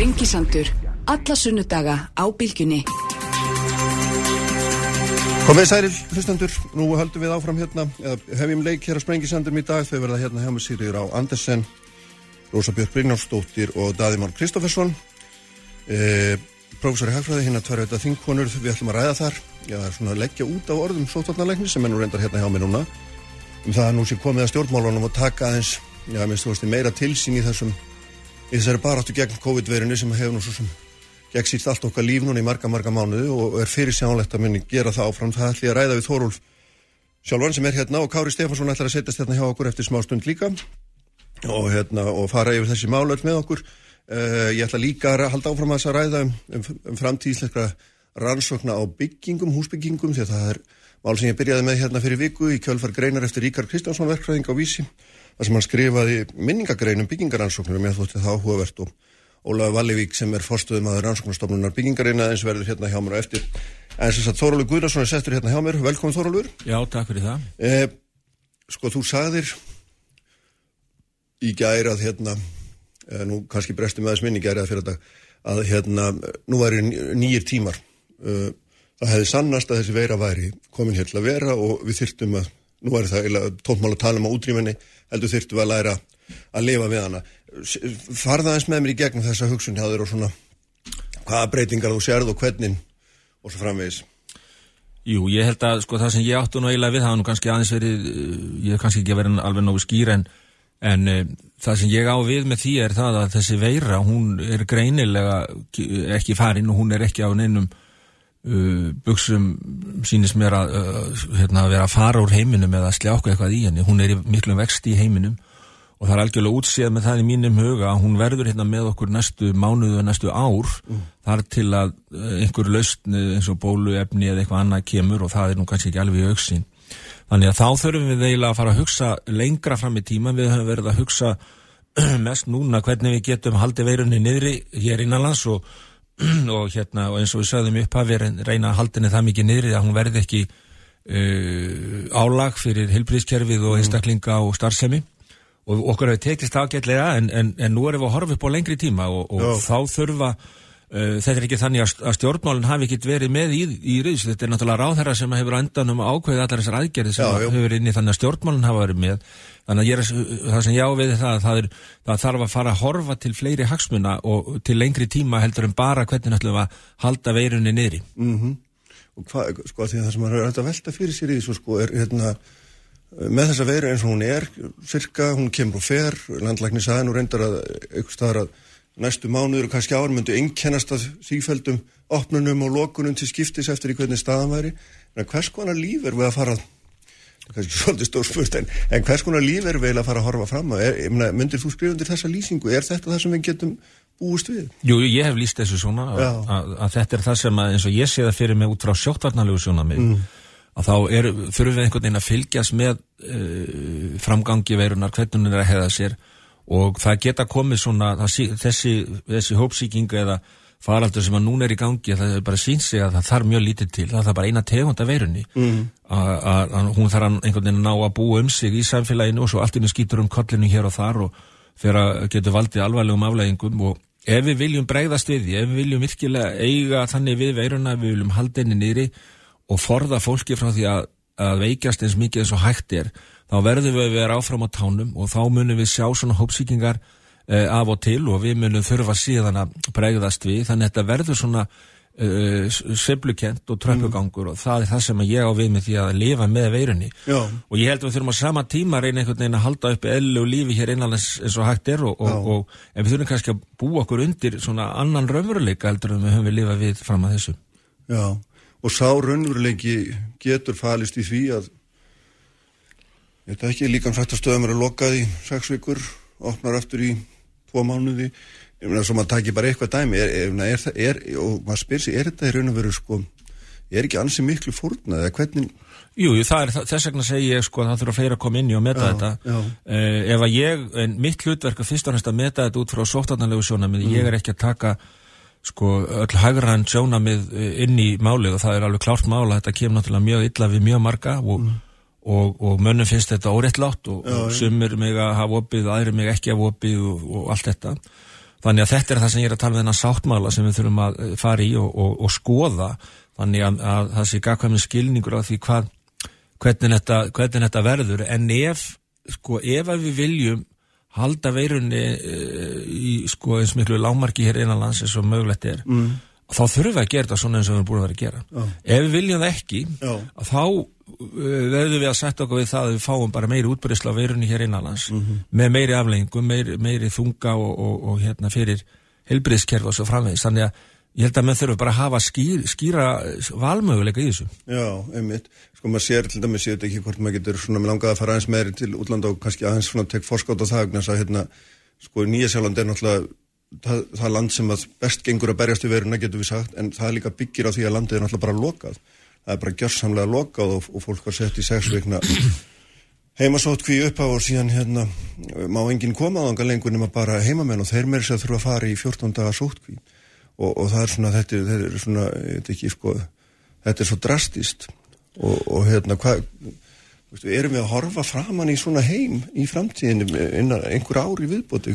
Sprengisandur. Alla sunnudaga á bylgjunni. Komið sælir, hlustendur, nú höldum við áfram hérna, hefjum leik hér á Sprengisandurum í dag, þau verða hérna hjá með Sýriður á. Andersen, Rósa Björk Brynjársdóttir og Daðimár Kristófersson, e, professor í Hagfræði, hérna tvær auðvitað þingkonur, við ætlum að ræða þar, já, svona leggja út á orðum sótvarnarleikni sem nú reyndar hérna hjá mig núna, um það að nú sé komið að stjórnmálunum og taka aðeins, já, minnst þú veist, meira tilsýn í þessum, í þessari baráttu gegn COVID-verinu sem hefur nú svo sem gegn sýrt allt okkar líf núna í marga, marga mánuði og er fyrir sjánlegt að minni gera það áfram. Það ég að ræða við Þórólf sjálfan sem er hérna og Kári Stefansson ætlar að setjast hérna hjá okkur eftir smá stund líka og, hérna, og fara yfir þessi málöld með okkur. Uh, ég ætla líka að halda áfram að þess að ræða um, um, um framtíðsleikra rannsókna á byggingum, húsbyggingum því að það er mál sem ég byrjaði með hérna fyrir viku í kjölfar greinar eftir Ríkard Kristjánsson verkræðing á Vísi þar sem hann skrifaði minningagrein um byggingarannsóknir og mér þótti það áhugavert og Ólaður Vallivík sem er forstuðum að rannsóknarstofnunar byggingarina eins verður hérna hjá mér og eftir. En þess að Þórólur Guðnarsson er settur hérna hjá mér. Velkomin Þórólur. Já, takk fyrir það. Eh, sko, þú sagðir í gæri að hérna, eh, nú kannski brestum aðeins minni gæri að fyrir þetta, að hérna, nú væri nýjir tímar. Eh, það hefði sannast að þessi veira væri komin hér til að vera og við þyrtum að, nú væri það tóntmál að tala um á útrýminni, heldur við að læra að lifa við hana. Farða eins með mér í gegnum þessa hugsun og svona hvaða breytingar þú sérð og hvernig og svo framvegis. Jú, ég held að sko það sem ég áttu nú eiginlega við það nú kannski aðeins verið, eh, ég hef kannski ekki verið alveg nógu skýr en, en e, það sem ég á við með því er það að þessi veira, hún er greinilega ekki farin og hún er ekki á neinum uh, buksum sínist mér að, uh, hérna, vera að fara úr heiminum eða að sljáka eitthvað í henni, hún er í miklum vexti í heiminum og það er algjörlega útsíðað með það í mínum huga að hún verður hérna með okkur næstu mánuðu og næstu ár mm. þar til að eh, einhver lausn eh, eins og bóluefni eða eitthvað annað kemur og það er nú kannski ekki alveg í auksin þannig að þá þurfum við eiginlega að fara að hugsa lengra fram í tíma við höfum verið að hugsa mest núna hvernig við getum haldið veirunni niðri hér innanlands og, og hérna og eins og við sögðum upp að við reyna að haldinni það mikið niðri að hún verði ekki uh, álag fyrir hilbríðskerfið og mm. einstaklinga og starfsemi og okkur hefur tekist ágætlega en, en, en nú erum við að horfa upp á lengri tíma og, og þá þurfa þetta er ekki þannig að, stjórnmálinn hafi ekki verið með í, í riðs, þetta er náttúrulega ráðherra sem hefur endanum ákveðið allar þessar aðgerði sem já, hefur inn í þannig að stjórnmálinn hafa verið með. Þannig að er, það sem ég áveiði það það, er, það þarf að fara að horfa til fleiri hagsmuna og til lengri tíma heldur en bara hvernig við að halda veirunni niðri. Mm -hmm. og hvað, sko, því að það sem er að velta fyrir sér í þessu sko er hérna með þessa veiru eins og hún er cirka, hún kemur og fer landlækni sagði nú reyndar að eitthvað staðar að næstu mánuður og kannski ár myndu einkennast að sífældum opnunum og lokunum til skiptis eftir í hvernig staðan væri. En hvers konar líf er við að fara kannski svolítið stór spurt en, en hvers konar líf er við að fara að horfa fram að myndir þú skrifa undir þessa lýsingu? Er þetta það sem við getum búist við? Jú, ég hef lýst þessu svona að, að, þetta er það sem að eins og ég sé það fyrir mig út frá sjóttvarnalegu svona mig mm. að þá er, þurfum við einhvern veginn að fylgjast með uh, framgangi veirunar, hvernig hún er að heða sér og það geta komið svona það, þessi, þessi hópsíkingu eða faraldur sem að núna er í gangi það er bara sínt sig að það þarf mjög lítið til. Það þarf bara eina tegund af veirunni. Mm. að hún þarf einhvern veginn að ná að búa um sig í samfélaginu og svo allt innu skýtur um kollinu hér og þar og að getur valdið alvarlegum afleggingum og ef við viljum bregðast við því, ef við viljum virkilega eiga þannig við veiruna, við viljum halda henni nýri og forða fólki frá því að, að veikjast eins mikið eins og hægt er þá verðum við að vera áfram á tánum og þá munum við sjá svona hópsíkingar eh, af og til og við munum þurfa síðan að bregðast við. Þannig að þetta verður svona uh, sveplukent og tröppugangur mm. og það er það sem ég á við með því að lifa með veirunni. Já. og ég held að við þurfum á sama tíma reyna einhvern veginn að halda upp ellu og lífi hér innanlands eins og hægt er og, og, og en við þurfum kannski að búa okkur undir svona annan raunveruleika heldur en við höfum við lifað við fram að þessu. Já. Og sá raunveruleiki getur falist í því að þetta ekki líka frætt að stöðum er að loka því sex vikur, opnar aftur í tvo mánuði, ég meina svo maður takir bara eitthvað dæmi, er, er, er, og maður spyr sér, er þetta í raun og veru sko, er ekki ansi miklu fórnað eða hvernig Jú, jú það er, þess vegna segi ég sko að það þurfa fleira að koma inn í og meta já, þetta já. Eh, ef að ég, en mitt hlutverk er fyrst og næst að meta þetta út frá sóttarnalegu sjónamið, mm. ég er ekki að taka sko öll hagrann sjónamið eh, inn í málið og það er alveg klárt mála þetta kemur náttúrulega mjög illa við mjög marga og, mm. Og, og mönnum finnst þetta órettlátt og, og sumir mig að hafa opið, aðri mig ekki að hafa opið og allt þetta. Þannig að þetta er það sem ég er að tala um þennan sáttmála sem við þurfum að eh, fara í og, og, og skoða. Þannig að, að það sé gagkvæmið skilningur á því hvað, hvernig þetta, hvernig þetta verður. En ef, sko, ef að við viljum halda veirunni uh, í sko eins miklu lámarki hér innanlands eins og mögulegt er mm. Þá þurfum við að gera þetta svona eins og við erum búin að vera að gera. Já. ef við viljum það ekki þá uh, verðum við að setja okkur við það að við fáum bara meiri útbyrjusla á veirunni hér innanlands mm -hmm. með meiri aflengum, meiri, meiri þunga og, og, og hérna fyrir helbriðskerf og svo framvegis, þannig að ég held að maður þurfa bara að hafa skýr, skýra valmöguleika í þessu. Já, einmitt, sko maður sér til dæmis ég veit ekki hvort maður getur svona með langað að fara aðeins meðri til útlanda og kannski aðeins svona tek það að er það, land sem að best gengur að berjast í veruna getur við sagt en það líka byggir á því að landið er náttúrulega bara lokað. Það er bara gjörsamlega lokað og, og fólk var sett í sex vikna heimasótt hví upp á og síðan hérna má enginn koma á þanga lengur nema bara heimamenn og þeir meira sér þurfa að fara í 14 daga sótt hví og, og það er svona, þetta, þetta er svona, þetta er ekki sko, þetta er svo drastist og, og hérna, hvað, erum við að horfa framann í svona heim í framtíðinu innan einhver ári viðbóti?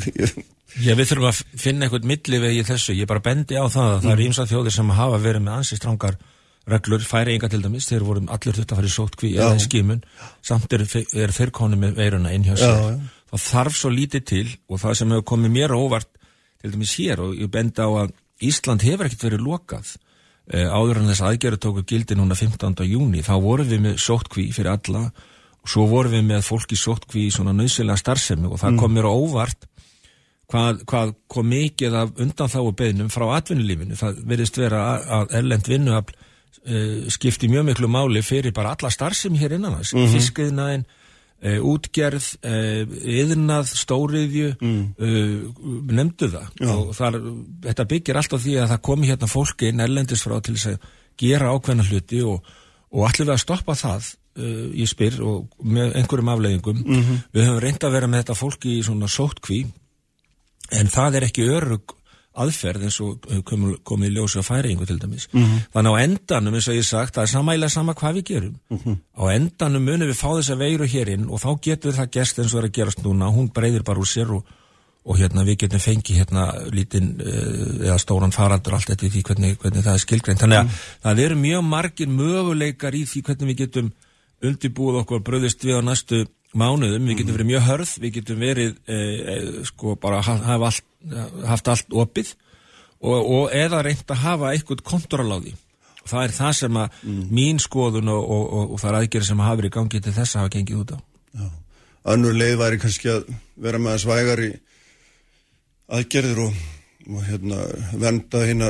Já, við þurfum að finna einhvern millivegi í þessu, ég bara bendi á það að mm. það eru ímsað þjóðir sem hafa verið með ansið strangar reglur, færi enga til dæmis, þeir voru allir þetta að fara í sótkví eða í skimun, samt er, er þeir konu með veiruna inn hjá sér. Það þarf svo lítið til og það sem hefur komið mér óvart til dæmis hér og ég bendi á að Ísland hefur ekkert verið lokað áður en þess aðgerðu tóku gildi núna 15. júni, þá vorum við með sóttkví fyrir alla og svo vorum við með fólki sóttkví í svona nöðsilega starfsemi og það mm. kom mér óvart hvað, hvað kom mikið af undan þá og beðnum frá atvinnulífinu, það verðist vera að erlend vinnuafl uh, skipti mjög miklu máli fyrir bara alla starfsemi hér innan þess, mm -hmm. fiskiðnaðin Uh, útgerð, uh, yðnað, stóriðju mm. uh, nefndu það Já. og þar, þetta byggir alltaf því að það komi hérna fólki inn erlendis frá til þess að gera ákveðna hluti og, og allir við að stoppa það ég spyr og með einhverjum afleggingum mm -hmm. við höfum reynd að vera með þetta fólki í svona sótkví en það er ekki örug aðferð eins og komið kom í ljósi á færingu til dæmis. Mm -hmm. Þannig á endanum, eins og ég sagt, það er samægilega sama hvað við gerum. Mm -hmm. Á endanum munum við fá þess að veiru hérinn og þá getur það gæst eins og er að gerast núna, hún breyðir bara úr sér og, og hérna við getum fengið hérna lítinn uh, eða stóran faraldur allt eftir því hvernig, hvernig það er skilgreint. Þannig að mm -hmm. það eru mjög margir möguleikar í því hvernig við getum undirbúið okkur bröðist við á næstu mánuðum, við getum verið mjög hörð, við getum verið eh, sko bara hafa allt, haft allt opið og, og eða reynd að hafa eitthvað kontról á því. Það er það sem að mm. mín skoðun og, og, og það er aðgerið sem hafa verið í gangi til þess að hafa gengið út á. Já. Annur leið væri kannski að vera með að svægar í aðgerðir og hérna venda hérna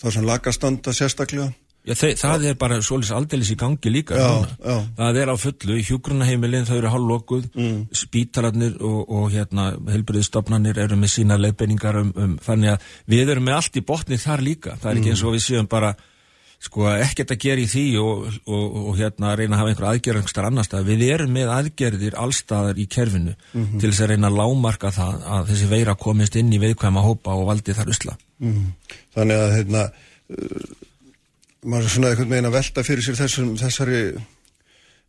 þá sem lagastanda sérstaklega Já, þe það er bara svolítið aldeilis í gangi líka já, já. það er á fullu, hjúgrunaheimilin þau eru hálflokkuð, mm. spítalarnir og, og hérna helbriðstofnarnir eru með sína leifinningar um, um, þannig að við erum með allt í botni þar líka það er ekki eins og við séum bara sko ekkert að gera í því og, og, og hérna reyna að hafa einhver aðgerðangstar annar stað, við erum með aðgerðir allstaðar í kerfinu mm -hmm. til þess að reyna að lámarka það að þessi veira komist inn í veikvæma hópa og valdi þar usla mm. Þannig að hérna maður er svona eitthvað meina að velta fyrir sér þessum, þessari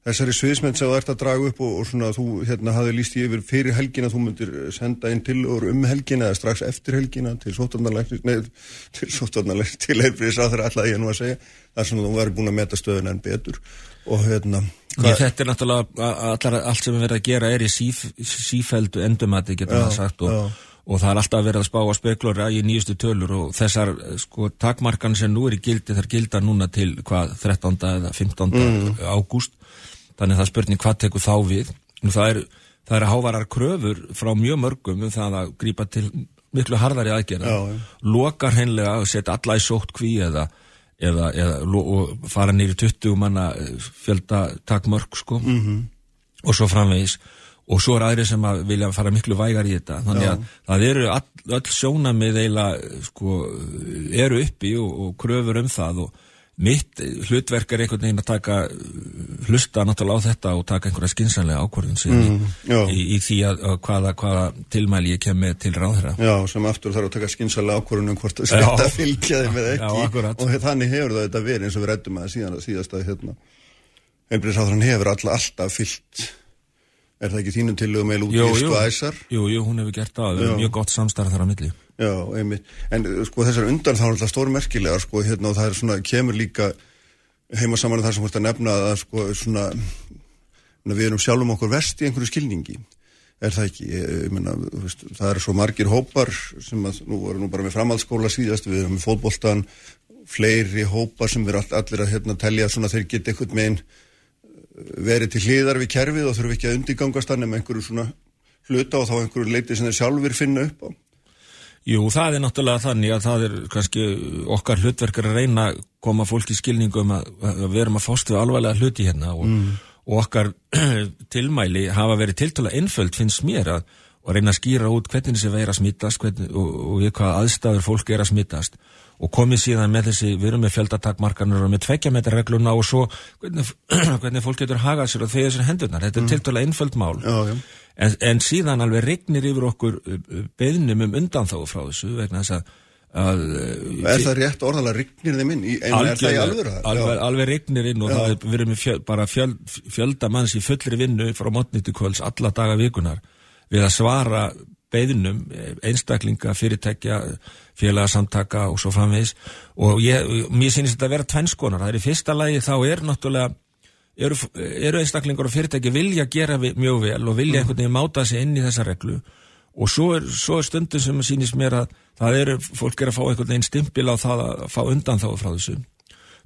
þessari sviðismenn sem þú ert að draga upp og, og svona þú hérna hafði líst í yfir fyrir helgina þú myndir senda inn til og um helgina eða strax eftir helgina til sótarnarleiknis neð til sótarnarleiknis til heilbriðis að það er alltaf ég nú að segja það er svona þú væri búin að meta stöðun en betur. Og hérna Ég, þetta er náttúrulega allar, allt sem við verðum að gera er í síf, sífældu endumati getur það sagt og já og það er alltaf verið að spá að speklura í nýjustu tölur og þessar sko takmarkan sem nú er í gildi þar gilda núna til hvað 13. eða 15. Mm. ágúst þannig það spurning hvað tekur þá við og það er, það er hávarar kröfur frá mjög mörgum um það að grípa til miklu harðari aðgerða lokar hennilega að setja alla í sótt kví eða, eða, eða fara nýri 20 manna fjölda takmörg sko mm -hmm. og svo framvegis og svo er aðri sem að vilja fara miklu vægar í þetta. Þannig að Já. það eru all, öll sjónamið eiginlega sko, eru uppi og, og kröfur um það. Og mitt hlutverk er einhvern veginn að taka hlusta náttúrulega á þetta og taka einhverja skinsanlega ákvörðun mm, í, í því að, að hvaða, hvaða tilmæli ég kem með til ráðherra. Já, sem aftur þarf að taka skinsanlega ákvörðun um hvort það setja fylgjaði með ekki. Já, og þannig hefur það þetta verið eins og við rættum að síðan að síðast að hérna, einbríðsáðurinn hefur alltaf fylgt Er það ekki þínum til og með sko æsar? Jú, jú, hún hefur gert það, það er mjög gott samstarð þar á milli. Já, einmitt. En sko þessar undan þá er alltaf stórmerkilega sko hérna og það er svona, kemur líka heima saman þar sem þú ert að nefna að sko svona, við erum sjálfum okkur vest í einhverju skilningi. Er það ekki? Ég, ég menna, veist, það er svo margir hópar sem að nú voru nú bara með framhaldsskóla síðast, við erum með fótboltan, fleiri hópar sem við erum allir að hérna telja svona þeir geta eitthvað með einn verið til hliðar við kerfið og þurfum ekki að undirgangast hann með einhverju svona hluta og þá einhverju leiti sem þeir sjálfur finna upp á. Jú, það er náttúrulega þannig að það er kannski okkar hlutverkar að reyna að koma fólk í skilningum að, að við erum að við alvarlega hluti hérna og, mm. og okkar tilmæli hafa verið tiltala einföld finnst mér að og reyna að skýra út hvernig þessi veira smittast hvernig, og, og við hvað aðstæður fólk er að smittast og komið síðan með þessi, við erum með fjöldatakmarkanur og með tvekkjametarregluna og svo hvernig, hvernig fólk getur hagað sér og þegar þessar hendurnar, þetta er mm. tiltalega einföld mál já, já. En, en síðan alveg regnir yfir okkur uh, uh, beðnum um undanþáu frá þessu vegna þess að Að, er það rétt orðalega rignir þeim inn? Alveg, er alveg? Alveg, alveg rignir inn og Já. það er, við erum fjöl, bara fjöl, fjölda manns í fullri vinnu frá mótni til kvöls alla daga vikunar við að svara beðinum einstaklinga, fyrirtækja félagsamtaka og svo framvegis. Og ég, mér sýnist þetta að vera tvennskonar, það er í fyrsta lagi þá er náttúrulega eru, eru einstaklingar og fyrirtæki vilja gera mjög vel og vilja mm. einhvern veginn máta sig inn í þessa reglu. Og svo er, svo er stundum sem sýnist mér að það eru, fólk er að fá einhvern veginn stimpil á það að fá undan þá frá þessu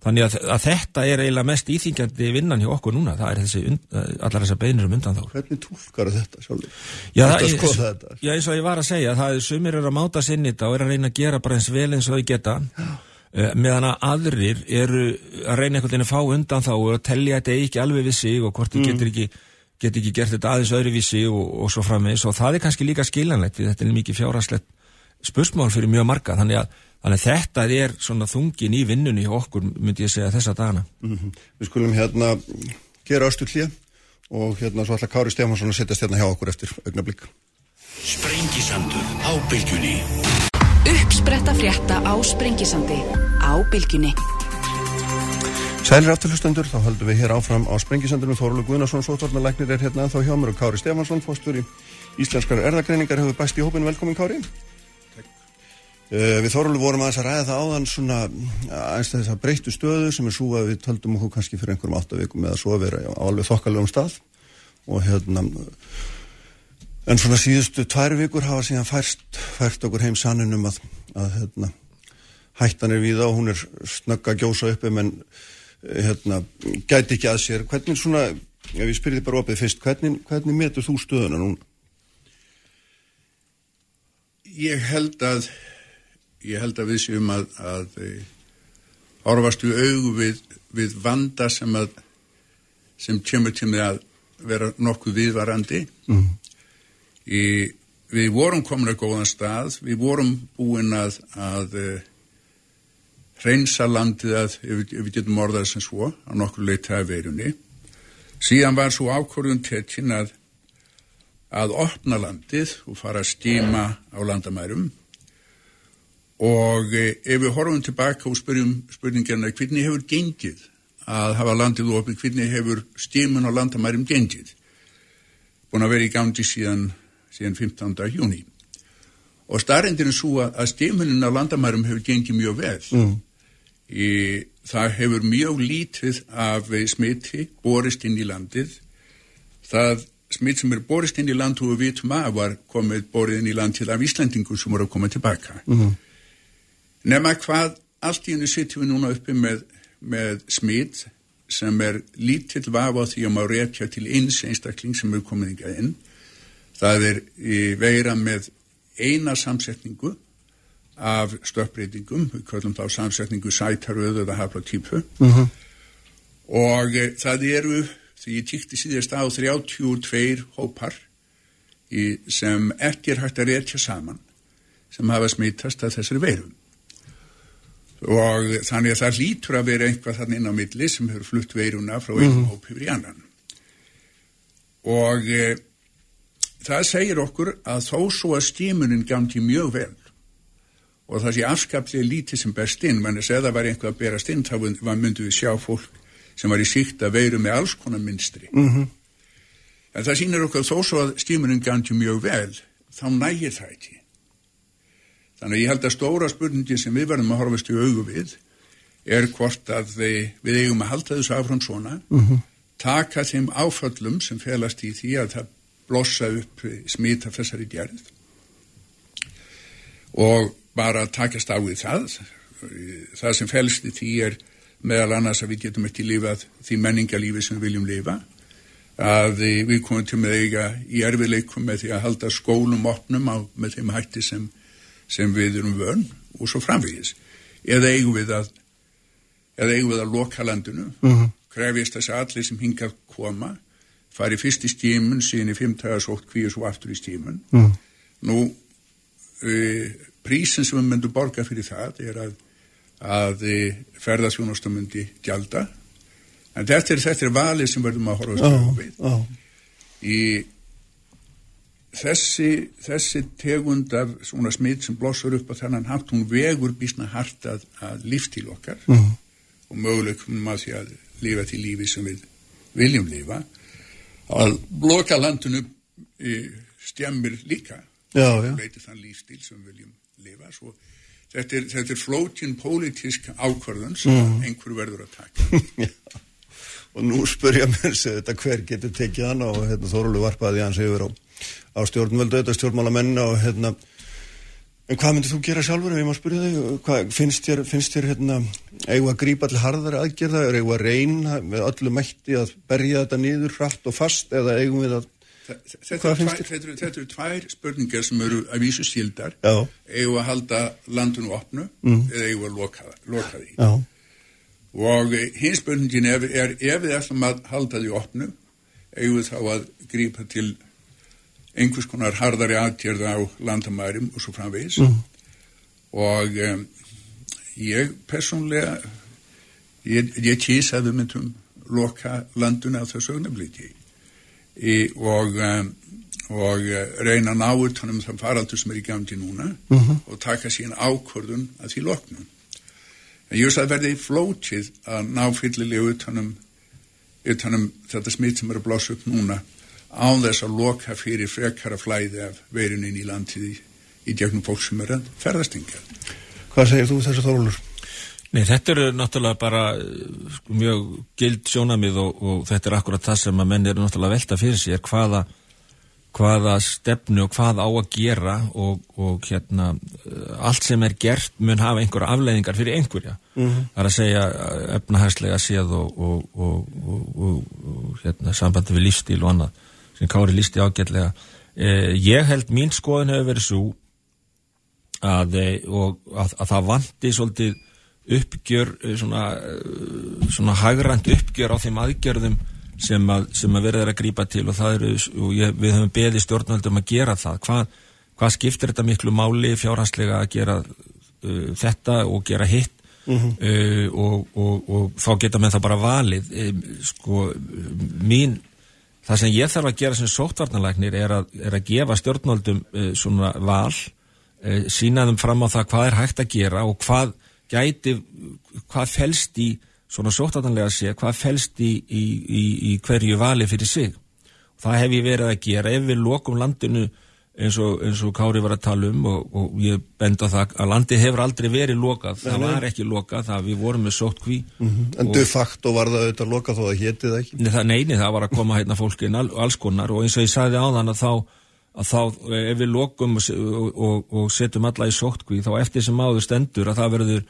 Þannig að, að þetta er eiginlega mest íþingjandi vinnan hjá okkur núna, það er þessi allar þessar beinir um undan þá. Hvernig tólkar þetta sjálfur? Já, það, já, eins og ég var að segja, það er sumir eru að máta sinni þetta og eru að reyna að gera bara eins vel eins og þau geta, uh, meðan að aðrir eru að reyna einhvern veginn að fá undan þá og tellja þetta ekki alveg við sig og hvort þið mm. getur ekki, getur ekki gert þetta aðeins öðru við sig og, og svo frammeðis og það er kannski líka skiljanlegt, þetta er mikið fjárhagslegt spursmál fyrir mjög marga, þannig að Þannig að þetta er svona þungin í vinnunni hjá okkur, myndi ég segja, þessa dagana. Mm -hmm. Við skulum hérna gera östu hlýja og hérna svo ætla Kári Stefánsson að setjast hérna hjá okkur eftir augnablík. Sprengisandur á bylgjunni. Uppspretta frétta á Sprengisandi á bylgjunni. Sælir afturlustendur, þá höldum við hér áfram á Sprengisandur með Þorlu Guðnarsson, Sotvarnarleiknir er hérna þá hjá mér og Kári Stefánsson, fórstur í Íslenskar erðagreiningar, hefur bæst í hópin, velkomin Kári. Uh, við Þorlu vorum aðeins að ræða það áðan svona aðeins þess að breyttu stöðu sem er svo að við töldum okkur kannski fyrir einhverjum áttavíkum eða svo að vera á alveg þokkalegum stað og hérna en svona síðustu tvær vikur hafa síðan færst, fært okkur heim sannunum að, að hérna, hættan er við á, hún er snögg að gjósa uppi menn hérna, gæti ekki að sér hvernig svona, ef ég spyrði bara opið fyrst hvernig, hvernig metur þú stöðuna núna? Ég held að ég held að við séum að, að e, horfast við augu við, við vanda sem að sem kemur til mig að vera nokkuð viðvarandi. Mm. í, við vorum komin að góðan stað, við vorum búin að, að e, hreinsa landið að ef, ef við getum orðað sem svo á nokkur leita af veirunni. Síðan var svo ákvörðun tettin að að opna landið og fara að stíma á landamærum og eh, ef við horfum tilbaka og spyrjum spurningarna hvernig hefur gengið að hafa landið opið, hvernig hefur stímun á landamærum gengið búin að vera í gangi síðan, síðan 15. júni og starrendir er svo að stímunin á landamærum hefur gengið mjög vel mm. í, það hefur mjög lítið af smiti borist inn í landið það smitt sem er borist inn í land og við vitum að var komið borið inn í land til af Íslandingur sem voru að koma tilbaka mm. Nefna hvað allt í hennu sittum við núna uppi með, með smitt sem er lítill vafa því að maður réttja til eins einstakling sem er komið ykkar inn. Það er veira með eina samsetningu af stöppbreytingum, við kallum þá samsetningu sætaröðu eða hafla típu uh mhm. -huh. og e, það eru, því ég tíkti síðast á 32 hópar í, sem ekki er hægt að réttja saman sem hafa smittast að þessari veirum og þannig að það lítur að vera einhvað þannig inn á milli sem hefur flutt veiruna frá einum mm. hóp yfir í annan og e, það segir okkur að þó svo að stímunin gangi mjög vel og það sé afskaplega lítið sem berst inn menn að það var einhvað að berast inn þá myndu við sjá fólk sem var í síkt að veiru með alls konar minstri mm -hmm. En það sýnir okkar þó svo að stímunin gangi mjög vel, þá nægir það ekki. Þannig að ég held að stóra spurningi sem við verðum að horfast í augu við er hvort að við eigum að halda þessu áfram svona, mm -hmm. taka þeim áföllum sem felast í því að það blossa upp smita þessari djærið og bara takast á við það. Það sem felst í því er meðal annars að við getum ekki lifað því menningalífi sem við viljum lifa að við komum til með eiga í erfiðleikum með því að halda skólum opnum á með þeim hætti sem, sem við erum vörn og svo framvegis eða eigum við að eða eigum við að loka landinu uh mhm. -huh. krefist þess að allir sem hinga að koma fari fyrst í stímun síðan í fymtagasótt kvíu svo aftur í stímun uh mhm. -huh. nú e, prísin sem við myndum borga fyrir það er að að e, ferðasjónastum myndi gjalda en þetta er, þetta er valið sem verðum að horfa oh, við í þessi, þessi tegund af svona smitt sem blossur upp á þennan hatt, hún vegur bísna hart að, að líftíl okkar mm. og möguleikum að því að lifa til lífi sem við viljum lifa að bloka landinu stjæmir líka já. veitir þann lífstíl sem við viljum lifa svo þetta er, þetta er flótin pólitísk ákvarðun sem mm. einhver verður að taka og nú spurja mér sér þetta hver getur tekið hann og hérna, Þórólu varpaði hans yfir á, á stjórnvöldu þetta stjórnmálamenn og hérna en hvað myndir þú gera sjálfur ef ég má spurja þig? Hvað, finnst þér, finnst þér hérna, eigu að grípa allir harðari aðgerða? Er eigu að reyna með öllu mætti að berja þetta nýður hratt og fast eða eigum við að Þetta eru er tvær spurningar sem eru að vísu síldar. Eigu að halda landinu opnu mm. eða eigu að loka, loka því? Já. Og hins spurningin er, er ef við ætlum að halda því opnu eigum við þá að grípa til einhvers konar hardari aðtjörða á landamærum og svo framvegis mm. og um, ég personlega ég, ég kýs að við myndum loka landuna á þessu ögnablíki og um, og reyna að ná út hann um þann faraldur sem er í gamdi núna mm -hmm. og taka síðan ákvörðun að því loknum En ég veist að verði flótið að ná fyllilega utanum, utanum þetta smitt sem er að blása upp núna án þess að loka fyrir frekara flæði af verunin í landið í, í djögnum fólk sem er að ferðastinga. Hvað segir þú þessu þólur? Nei, þetta eru náttúrulega bara sko, mjög gild sjónamið og, og þetta er akkurat það sem að menn eru náttúrulega velta fyrir sér hvaða hvaða stefnu og hvað á að gera og, og hérna eh, allt sem er gert mun hafa einhverja afleiðingar fyrir einhverja mm -hmm. það er að segja eh, efnahægslega séð og, og, og hérna, sambandi við lífstíl og annað sem Kári lísti ágætlega. Eh, ég held mín skoðin hefur verið svo að, eh, að, að það vandi svolítið uppgjör svona, svona hagrand uppgjör á þeim aðgjörðum sem að, sem að verður að grípa til og, eru, og ég, við höfum beðið stjórnvöldum að gera það. Hvað, hvað skiptir þetta miklu máli fjárhanslega að gera uh, þetta og gera hitt? Mm -hmm. uh, og, og, og þá geta með það bara valið. Sko mín það sem ég þarf að gera sem sóttvarnalæknir er að, er að gefa stjórnvöldum uh, svona val uh, sínaðum fram á það hvað er hægt að gera og hvað gæti hvað felst í svona sóttatanlega að sé hvað fælst í, í, í, í hverju vali fyrir sig. Það hef ég verið að gera ef við lokum landinu eins og, eins og Kári var að tala um og, og ég benda það að landi hefur aldrei verið lokað, það nei, var ekki lokað það við vorum með sótt kví mm -hmm. En de facto var það auðvitað lokað þó að hétti það ekki? Nei, það, neini, það var að koma hérna fólkin all, alls konar og eins og ég sagði á þann að þá, að þá ef við lokum og, og setjum alla í sótt kví þá eftir sem áður stendur að það verður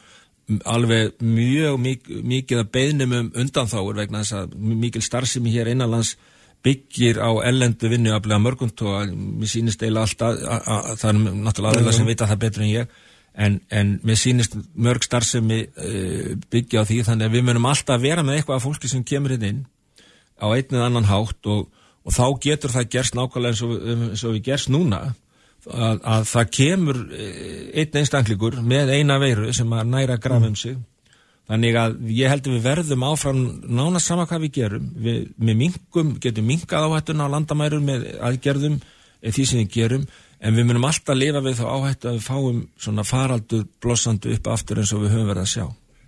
alveg mjög mikið að beðnum um undanþáur vegna þess að mikil starfsemi hér einanlands byggir á ellendu vinnu að blega mörgund og mér sýnist eiginlega alltaf það er náttúrulega aðeins sem vita það betur en ég. En, en mér sýnist mörg starfsemi uh, byggja á því þannig að við munum alltaf vera með eitthvað af fólki sem kemur hérna inn á einn eða annan hátt og, og þá getur það gerst nákvæmlega eins og, eins og við gerst núna. Að, að það kemur eh, einn einstaklingur með eina veiru sem að næra graf um sig þannig að ég held að við verðum áfram nánast sama hvað við gerum. Við, við mingum, getum mingað áhættuna á landamæru með aðgerðum því sem við gerum. En við munum alltaf lifa við þá áhættu að við fáum svona faraldur blossandu upp aftur eins og við höfum verið að sjá.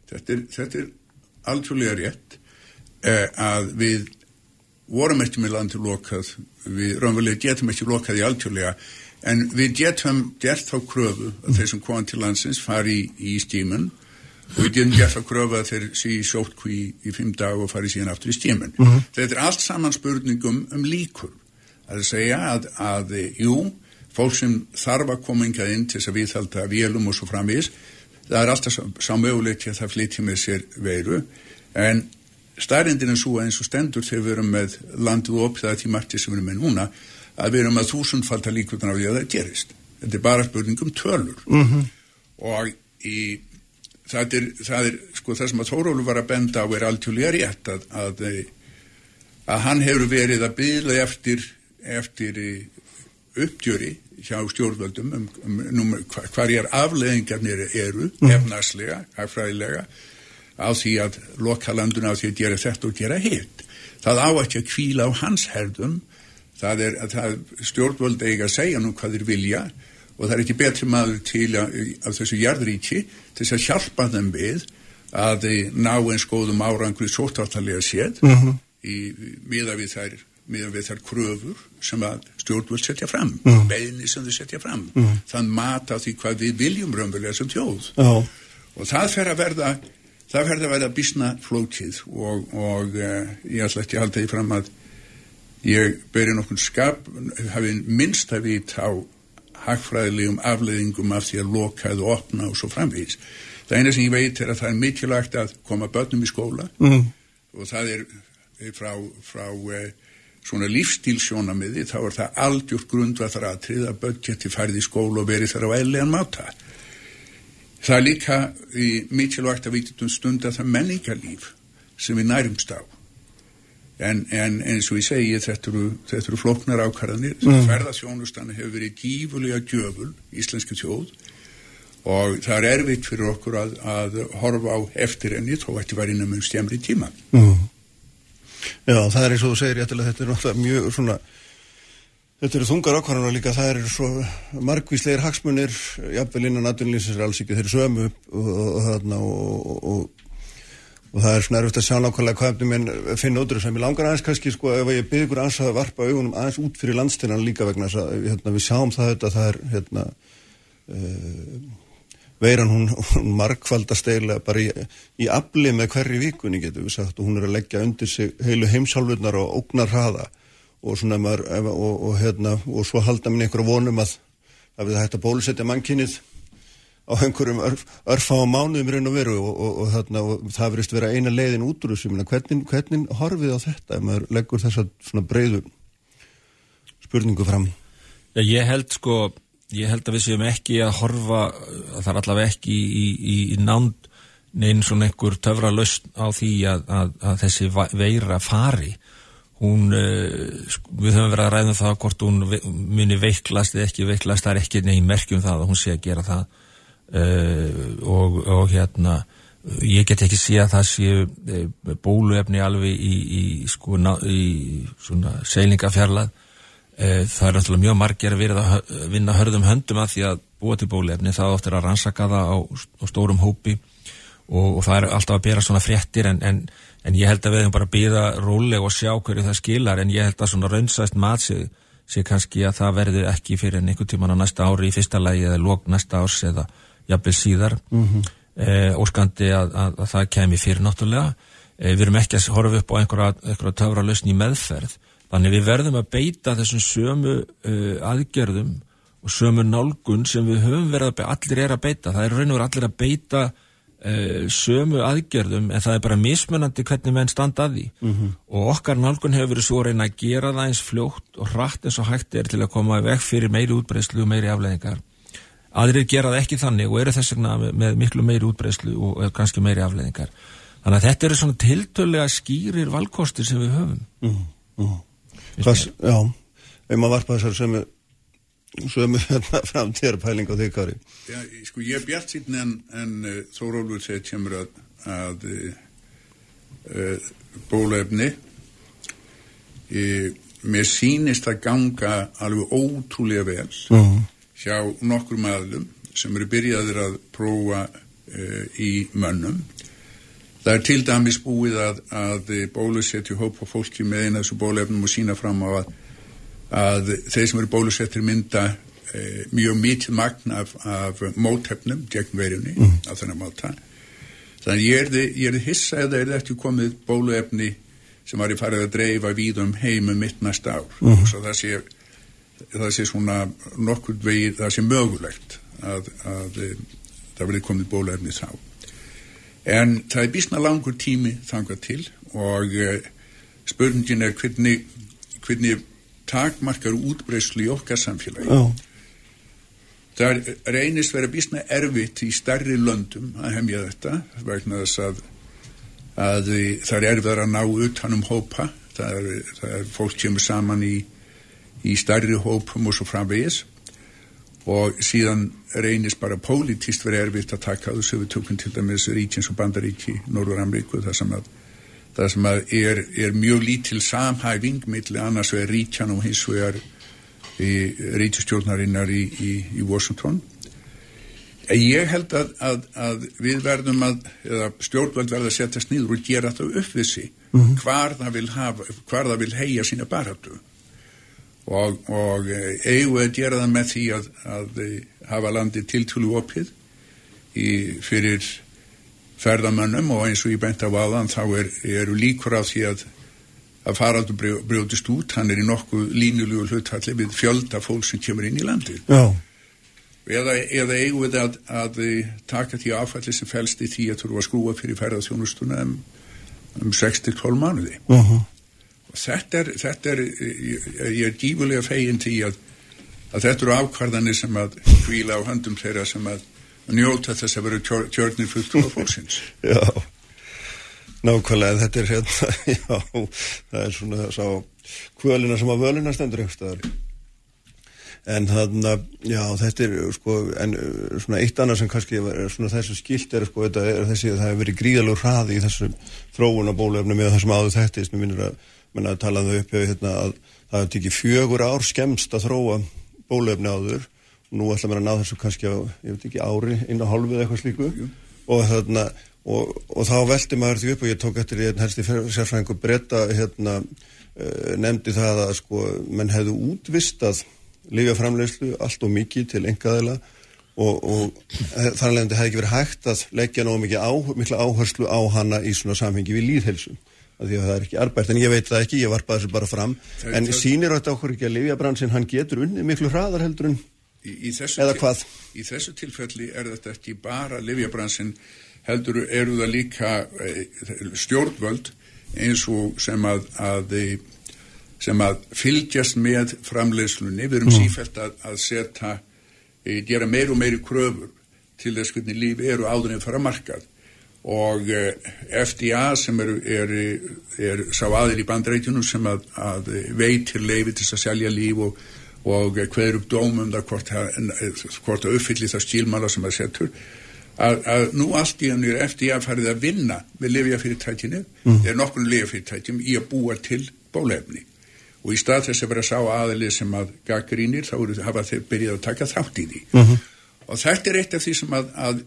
Þetta er, þetta er altrúlega rétt eh, að við vorum ekki með landi lokað, við raunverulega getum ekki lokað í alþjóðlega, en við getum gert þá kröfu að þeir sem koma til landsins fari í, í stímun og við getum gert að þeir sé í sótkví í, fimm dag og fari síðan aftur í stímun. Mm -hmm. Þetta er allt saman spurningum um líkur. Það er að segja að, að jú, fólk sem þarf að koma yngað inn til þess að viðhalda vélum og svo framvís, það er alltaf sá mögulegt að það flytja með sér veiru, en starrindin er svo eins og stendur þegar við erum með landið upp það tímarti sem við erum með núna, að við erum að þúsundfalda líkvöldan á því að það gerist. Þetta er bara spurningum tölur mm -hmm. og í, það, er, það er sko það sem að Þórólu var að benda á er alltjóðlega rétt að, að, að hann hefur verið að byggla eftir, eftir uppgjöri hjá stjórnvöldum um, um, um hverjar afleðingarnir eru mm. efnarslega, afræðilega á því að lokalanduna á því að gera þetta og gera hitt. Það á ekki að kvíla á hans herðum það er að það stjórnvöld eiga að segja nú hvað þeir vilja og það er ekki betri maður til af þessu jarðríki til þess að hjálpa þeim við að ná eins góðum árangri sóttartalega séð mm -hmm. í miða við þær miða við þær kröfur sem að stjórnvöld setja fram, mm beðni sem þau setja fram mm þann mat á því hvað við viljum raunverulega sem tjóð Já. og það fer að verða það fer að verða bísna flókið og, og uh, ég ætla ekki að halda því fram að ég beri nokkur skap hafi minnst að vit á hagfræðilegum afleðingum af því að lokaðu opna og svo framvís það eina sem ég veit er að það er mikilvægt að koma börnum í skóla. Mm. og það er frá, frá eh, svona lífstílsjónamiði þá er það aldjúrt grundvæðar aðtrið að börn geti færði í skóla og verið þar á ellegan máta. Það er líka mikilvægt að vitum stund að það menningarlíf sem við nærumst á en, en eins og ég segi þetta eru, þetta eru floknar ákvarðanir mm. ferðasjónustana hefur verið gífulega gjöful íslenski tjóð og það er erfitt fyrir okkur að, að horfa á eftir enni þó ætti var innum um stjæmri tíma mm. Já, það er eins og þú segir réttilega þetta er náttúrulega mjög svona þetta eru þungar ákvarðanar líka það eru svo margvísleir hagsmunir jafnvel innan aðunlýsins er alls ekki þeir sömu og, og, og, og og það er svona erfitt að sjá nákvæmlega hvað minn finna út sem ég langar aðeins kannski sko ef ég byrði ykkur aðeins að varpa augunum aðeins út fyrir landstyrjan líka vegna þess að hérna, við sjáum það þetta það er hérna uh, veiran hún, hún markvaldast eiginlega bara í, í afli með hverju vikunni getur við sagt. Og hún er að leggja undir sig heilu heimsálfurnar og ógnar hraða og svona maður og, og hérna og svo halda minn einhverja vonum að að við hægt að bólusetja mannkinnið á einhverjum örf, örfa á mánuðum raun og veru og, og, og, þarna, og það verist vera eina leiðin út úr þessu. Hvernig, hvernig horfið á þetta ef maður leggur þessa svona breyðu spurningu fram? Já, ég held sko ég held að við séum ekki að horfa að það er allavega ekki í, í, í nánd neinn svona einhver töfra lausn á því að, að, að þessi veira fari. Hún, uh, við höfum verið að ræða um það hvort hún muni veiklast eða ekki veiklast, það er ekki negin merkjum það að hún sé að gera það og, og hérna ég get ekki sé að það sé uh, bóluefni alveg í, í, sko, í svona seilingafjarlað uh, það er alltaf mjög margir að verða að vinna hörðum höndum að því að búa til bóluefni. Það ofta er að rannsaka það á, á stórum hópi og, og það er alltaf að bera svona fréttir en, en, en ég held að við hefum bara að býða róleg og sjá hverju það skilar en ég held að svona raunsæst matsið sé kannski að það verður ekki fyrir einhvern tíman á næsta ári í fyrsta lagi eða lók næsta árs eða jafnveg síðar. Mm -hmm. eh, óskandi að, að, að það kemi fyrir náttúrulega. Eh, við erum ekki að horfa upp á einhverja, einhverja töfra lausn í meðferð. Þannig við verðum að beita þessum sömu uh, aðgerðum og sömu nálgun sem við höfum verið að beita allir er að beita, það er raun og verið allir að beita sömu aðgerðum en það er bara mismunandi hvernig menn standa að því. Mm -hmm. og okkar nálgun hefur verið svo reyna að gera það eins fljótt og hratt eins og hægt er til að koma vekk fyrir meiri útbreyslu og meiri afleðingar aðrir gera það ekki þannig og eru þess vegna með, miklu meiri útbreyslu og kannski meiri afleðingar þannig að þetta eru svona tiltölega skýrir valkostir sem við höfum. Mm, mm. Hvers, Já, ef maður varpa þessar sömu sömu hérna framtíðarpæling á því Kari Já, sko ég er bjart síðan en, en uh, Þórólfur segir kemur að, að uh, bólefni mér sínist að ganga alveg ótrúlega vel. Mm hjá nokkur maðlum sem eru byrjaðir að prófa uh, í mönnum. Það er til dæmis búið að, að bólusetju hópa fólki með eina þessu bólefnum og sína fram á að, að þeir sem eru bólusettir mynda e, mjög mikið magn af, af móthefnum gegn verjunni mm. á þennan máta. Þannig ég erði, ég erði hissa eða er þetta komið bóluefni sem var í farið að dreifa víðum heimum mitt næsta ár. Mm. Svo það sé, það sé svona nokkur vegið, það sé mögulegt að, að það verði komið bóluefni þá. En það er bísna langur tími þangað til og uh, spurningin er hvernig, hvernig takmarkar útbreyslu í okkar samfélagi. Oh. Það reynist vera bísna erfitt í starri löndum að hefja þetta vegna þess að, að það er erfið að ná utanum hópa. Það er, það er fólk kemur saman í, í starri hópum og svo framvegis. Og síðan reynist bara pólitist verið erfitt að taka þessu. Við tökum til dæmis ríkins og bandaríki Norður Ameríku þar sem að, þar sem að er, er mjög lítil samhæfing millir annars vegar ríkjan og hins vegar ríkistjórnarinnar í, í, í Washington. Ég held að, að, að við verðum að eða stjórnvöld verða að setjast nýður og gera þetta uppvissi mm -hmm. hvar það vil það vil heia sína barhættu og, og eigu að gera það með því að, að hafa landi tiltúlu opið í, fyrir ferðamönnum og eins og ég bent á aðan þá er, eru líkur á því að að faraldur brjóðist út, hann er í nokkuð línulegu hluthalli við fjölda fólk sem kemur inn í landi eða, eða eigum við að, að taka því áfalli sem fælst í því að þú eru að skrúa fyrir ferðarþjónustuna um, um 6-12 mánuði. Uh -huh þetta er, þetta er ég, er gífulega fegin til að, að þetta eru ákvarðanir sem að hvíla á höndum þeirra sem að njóta þess að vera tjör, tjörnir fullt á fólksins. Já, nákvæmlega þetta er hérna, já það er svona sá kvölina sem að völina stendur einhverstaðar en þannig að, já, þetta er sko, en svona eitt annað sem kannski er svona þessu skilt er sko, þetta er þessi að það hefur verið gríðalur hraði í þessu þróun á bólefnum eða þessum áður þettist, mér minnir að menn að tala þau upp hérna, að það hefði tekið fjögur ár skemst að þróa bólefni áður. Og nú ætla mér að ná þessu kannski á, ég veit ekki, ári, einu hálfið eitthvað slíku. Og, þarna, og, og þá veldi maður því upp og ég tók eftir að helsti sérfræðingur breyta hérna, uh, nefndi það að sko, menn hefðu útvistað lífjaframlegslu allt og mikið til engaðila og, og þar alveg hefði ekki verið hægt að leggja náðu mikið á, mikla áherslu á hana í svona samhengi við líðhelsu að því að það er ekki arbært, en ég veit það ekki, ég varpa þessu bara fram, það en sínir þetta okkur ekki að Livjabransin, hann getur unni miklu hraðar heldur en, í, í eða hvað? Í þessu tilfelli er þetta ekki bara Livjabransin, heldur eru það líka e, stjórnvöld eins og sem að, að sem að fylgjast með framleiðslunni, við erum mm. sífælt að, að setja, e, gera meir og meiri kröfur til þess hvernig lífi eru áður en fara markað og eh, FDA sem er, er, er sá aðil í bandreitjunum sem að, að veitir leifi til að selja líf og, og hverjum dómum það hvort, hvort að uppfylli það stílmála sem það setur að, að nú allt í hann er FDA farið að vinna með lifjafyrirtækinu mm. þeir nokkur lifjafyrirtækjum í að búa til bólefni og í stað þess að vera sá aðilið sem að gaggrínir þá hafa þeir byrjað að taka þátt í því mm -hmm. og þetta er eitt af því sem að, að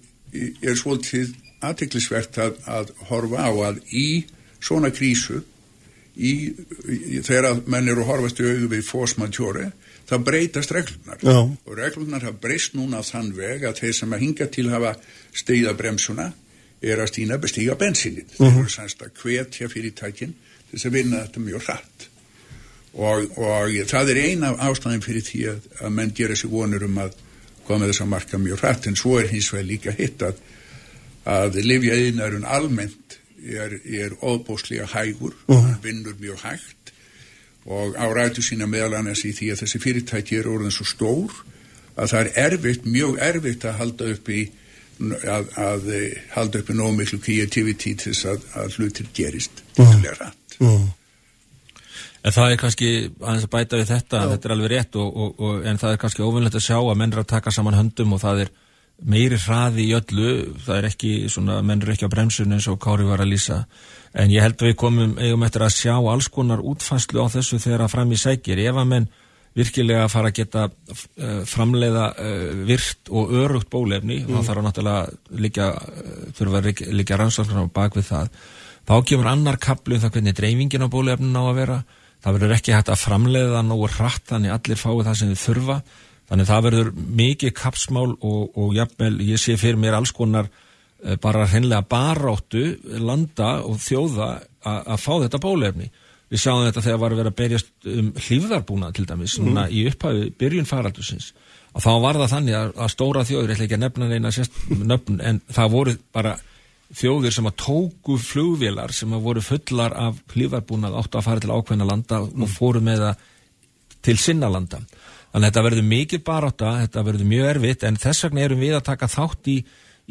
er svolítið aðtiklisvert að, að horfa á að í svona krísu í, í, þegar menn eru að horfast í auðu við fósmantjóri það breytast reglunar Já. og reglunar hafa breyst núna þann veg að þeir sem að hinga til hafa stegða bremsuna er að stýna bestíga bensininn uh -huh. þeir mhm. eru sannst að hvetja fyrirtækin þess að vinna þetta mjög hratt og, og það er eina ástæðin fyrir því að, að menn gera sér vonur um að koma þess að marka mjög hratt en svo er hins vegar líka hitt að að livjaðinarun almennt er, er óbóslega hægur, uh -huh. vinnur mjög hægt og árætu sína meðal annars í því að þessi fyrirtæki er orðin svo stór að það er erfitt, mjög erfitt að halda upp í að, að halda upp í nóg miklu kreativiti til þess að, að hlutir gerist. Uh -huh. En það er kannski aðeins að bæta við þetta, Já. þetta er alveg rétt og, og, og, en það er kannski óvinnlegt að sjá að menn er að taka saman höndum og það er meiri hraði í öllu, það er ekki svona, menn eru ekki á bremsun eins og Kári var að lýsa, en ég held að við komum eigum eftir að sjá alls konar útfæslu á þessu þegar að fram í sækir. Ef að menn virkilega fara að geta uh, framleiða uh, virt og örugt bólefni, mm. þá þarf að náttúrulega líka uh, þurfa að líka rannsóknar á bakvið það þá kemur annar kaplu um það hvernig dreifingin á bólefnin á að vera. Það verður ekki hægt að framleiða nógu hratt þannig allir fái það sem þið þurfa þannig það verður mikið kapsmál og, og jafnvel, ég sé fyrir mér alls konar eh, bara hreinlega baráttu landa og þjóða að fá þetta bólefni við sjáum þetta þegar var að vera að berjast um hlýfðarbúna til dæmis mm. núna í upphæfi byrjun faraldusins og þá var það þannig að, að stóra þjóður, ég ætla ekki að nefna neina sérst nöfn en það voru bara þjóðir sem að tóku flugvélar sem að voru fullar af hlýfarbúnað áttu að fara til ákveðna landa mm. og fóru með það til sinna landa. Þannig að þetta verður mikið baráta, þetta verður mjög erfitt en þess vegna erum við að taka þátt í,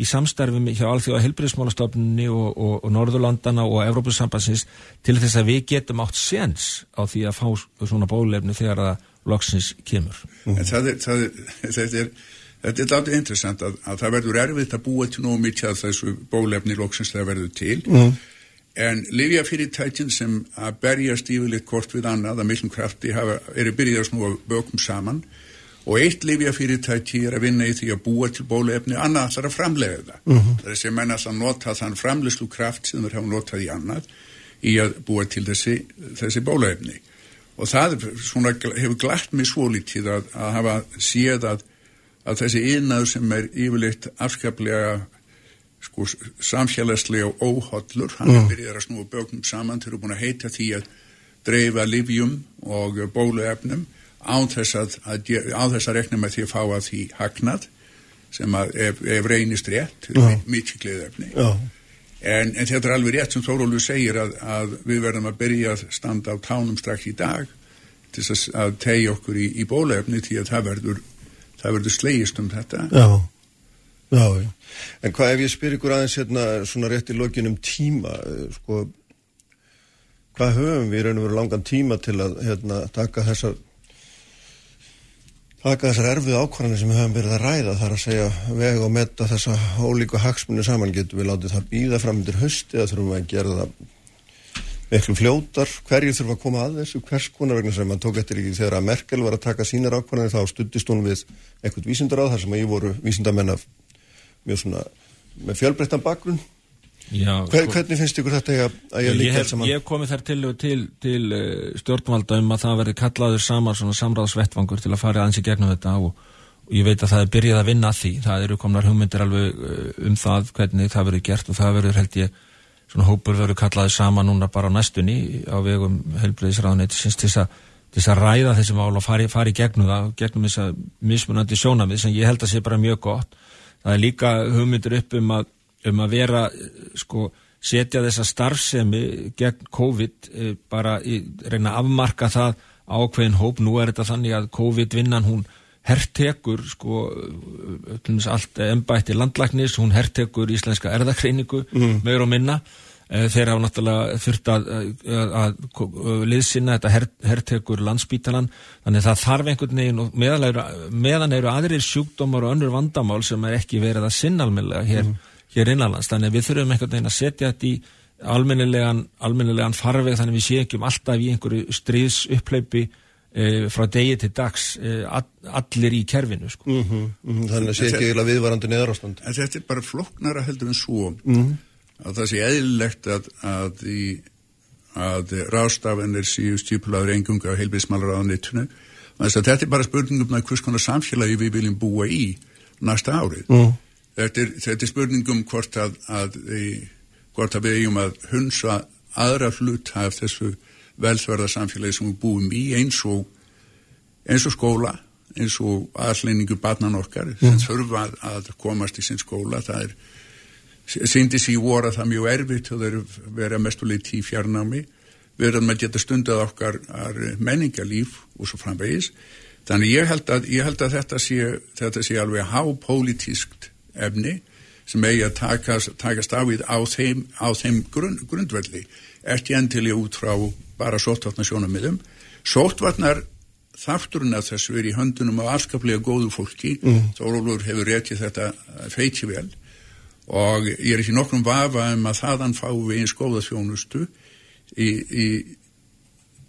í samstarfum hjá Alþjóða helbriðsmálastofnunni og, og, og Norðurlandana og Evrópusambansins til þess að við getum átt séns á því að fá svona bólefni þegar að loksins kemur. Mm. En það er, það er, þetta er Þetta er alltaf interessant að, að það verður erfitt að búa til nógu mikið að þessu bólefni loksins það verður til mm. En livjafyrirtækin sem að berjast yfirleitt kort við annað að millum krafti hafa, eru byrjað að snúa bökum saman og eitt livjafyrirtæki er að vinna í því að búa til bólefni annað þarf að framlega það. Mm -hmm. Það er sem mennast að nota þann framlegslu kraft sem þeir hafa notað í annað í að búa til þessi, þessi bólefni og það svona, hefur glatt mig svo lítið að, að hafa séð að að þessi ynaður sem er yfirleitt afskaplega sko, samfélagslega óhollur, hann mm. byrjað að snúa bögnum saman til að búin að heita því að dreifa livjum og bóluefnum á þess að, að, þess að rekna með því að fá að því hagnað sem að ef, ef reynist rétt, ja. mikið gleðefni. Ja. En, en þetta er alveg rétt sem Þórólu segir að, að við verðum að byrja að standa á tánum strax í dag til að tegja okkur í, í bóluefni því að það verður það verður slegist um þetta Já, já, já. En hvað ef ég spyr ykkur aðeins hérna svona rétt í lokin um tíma eh, sko hvað höfum við raun og veru langan tíma til að hérna taka þessar taka þessar erfið ákvarðanir sem við höfum verið að ræða? Þar að segja vega og metta þessa ólíku hagsmunni saman. Getum við látið það býða fram undir höst eða þurfum við að gera það miklu fljótar, hverju þurfa að koma að þessu? Hvers konar vegna sem mann tók eftir ekki þegar að Merkel var að taka sínar ákvarðanir þá stuttist hún við eitthvað vísindar á þar sem að ég voru vísindamenn af mjög svona með fjölbreyttan bakgrunn Já, Hver, sko, hvernig finnst ykkur þetta að, að ég líka saman? Ég hef komið þær til, til, til uh, stjórnvalda um að það verði kallaður svona samráðsvettvangur til að fara aðeins í gegnum þetta og, og ég veit að það er byrjað að vinna að því það eru komnar hugmyndir alveg uh, um það hvernig það verður gert og það verður held ég svona hópur verður kallaði sama núna bara á næstunni á vegum helbriðisraðunættisins til þess að ræða þessi mál og fari, fari gegnum það, gegnum þess að mismunandi sjónamið sem ég held að sé bara mjög gott. Það er líka hugmyndur upp um að, um að vera, sko, setja þessa starfsemi gegn COVID eh, bara í, reyna að afmarka það ákveðin hóp. Nú er þetta þannig að COVID-vinnan hún herrtekur sko allt ennbætti landlæknis, hún herrtekur íslenska erðakreiningu mm. meður og minna eh, þeir hafa náttúrulega þurft að, að, að liðsina þetta her, herrtekur landsbítalan þannig það þarf einhvern veginn og meðan, eru aðrir sjúkdómar og önnur vandamál sem er ekki verið að sinnalmilla hér, mm. hér innanlands þannig við þurfum einhvern veginn að setja þetta í almennilegan, almennilegan farveg þannig við séum alltaf í einhverju stríðs uppleipi e, frá degi til dags e, all, allir í kerfinu sko. mm -hmm, mm -hmm, þannig að sé ekki eða viðvarandi neðarástand en þetta er bara flokknara heldur en svo mm -hmm. Að það sé eðlilegt að að, að rástafanir síu stjúpulaður engunga á heilbíðsmálar á nittunu þetta er bara spurningum um hvers konar samfélagi við viljum búa í næsta árið mhm. þetta er, þetta er spurningum hvort að, að, hvort að við eigum að hunsa aðra hlut af þessu velþverðarsamfélagi sem við búum í eins og, eins og skóla eins og aðleiningu barnan okkar sem mm. þurfa að, að komast í sinn skóla það er síndis í voru að það er mjög erfitt eru verið mestuleiti í fjarnámi við erum að geta stundað okkar menningarlíf og svo framvegis þannig ég held að, ég held að þetta, sé, þetta sé alveg hápolítiskt efni sem eigi að takast, takast á, á þeim, á þeim grunn, grundvelli ekki endilega út frá bara sóttvarnar sjónamiðum. Sóttvarnar þátturinn af þessu er í höndunum af afskaplega góðu fólki. Mm. Þórólur hefur réttið þetta feiti vel og ég er ekki nokkrum vafa um að þaðan fá við eins góða þjónustu í, í,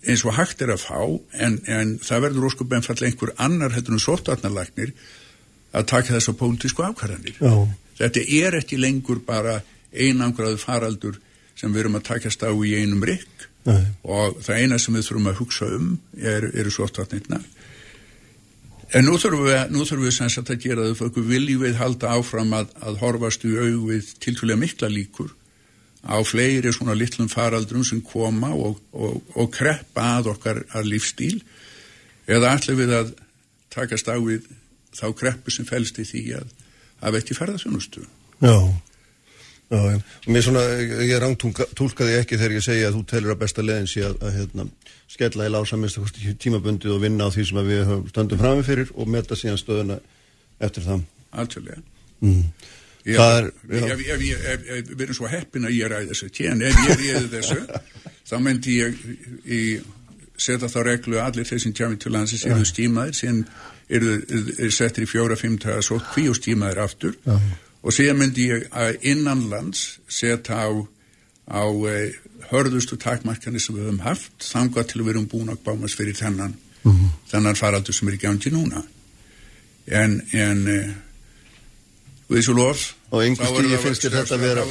eins og hægt er að fá en, en það verður óskup einfall einhver annar hættunum sóttvarnarlagnir að taka þess að pólitísku afkvæðanir. þetta er ekki lengur bara einangraðu faraldur sem við erum að takast á í einum rikk og það eina sem við þurfum að hugsa um er, eru svottvarnirna en nú þurfum við, nú þurfum við sem sagt að gera þau fyrir viljum við halda áfram að, að horfast í aug við tiltúlega mikla líkur á fleiri svona litlum faraldrum sem koma og, og, og kreppa að okkar að lífstíl eða allir við að takast á við þá kreppu sem fælst í því að að veitti ferðarþjónustu. Já, já, já. Mér svona, ég rántúlkaði ekki þegar ég segja að þú telur að besta leðin sé að, að hérna, skella í lásamist tímabundið og vinna á því sem við stöndum framið fyrir og metta síðan stöðuna eftir það. Alltjóðlega. Mm. Er, við erum svo heppin að ég ræði þessu tjén, ef ég ræði þessu þá myndi ég í, setja þá reglu að allir þeir sem tjámi til landsins eru stímaðir sem eru er settir í fjóra, fymta svo kví og stímaðir aftur Já. og síðan myndi ég að innanlands setja á, á eh, hörðustu takmarkani sem við höfum haft þangað til við erum búin að bámast fyrir þennan mm -hmm. þennan faraldur sem er í gændi núna. En en eh, við svo lof og einhver stíði finnst þér þetta að vera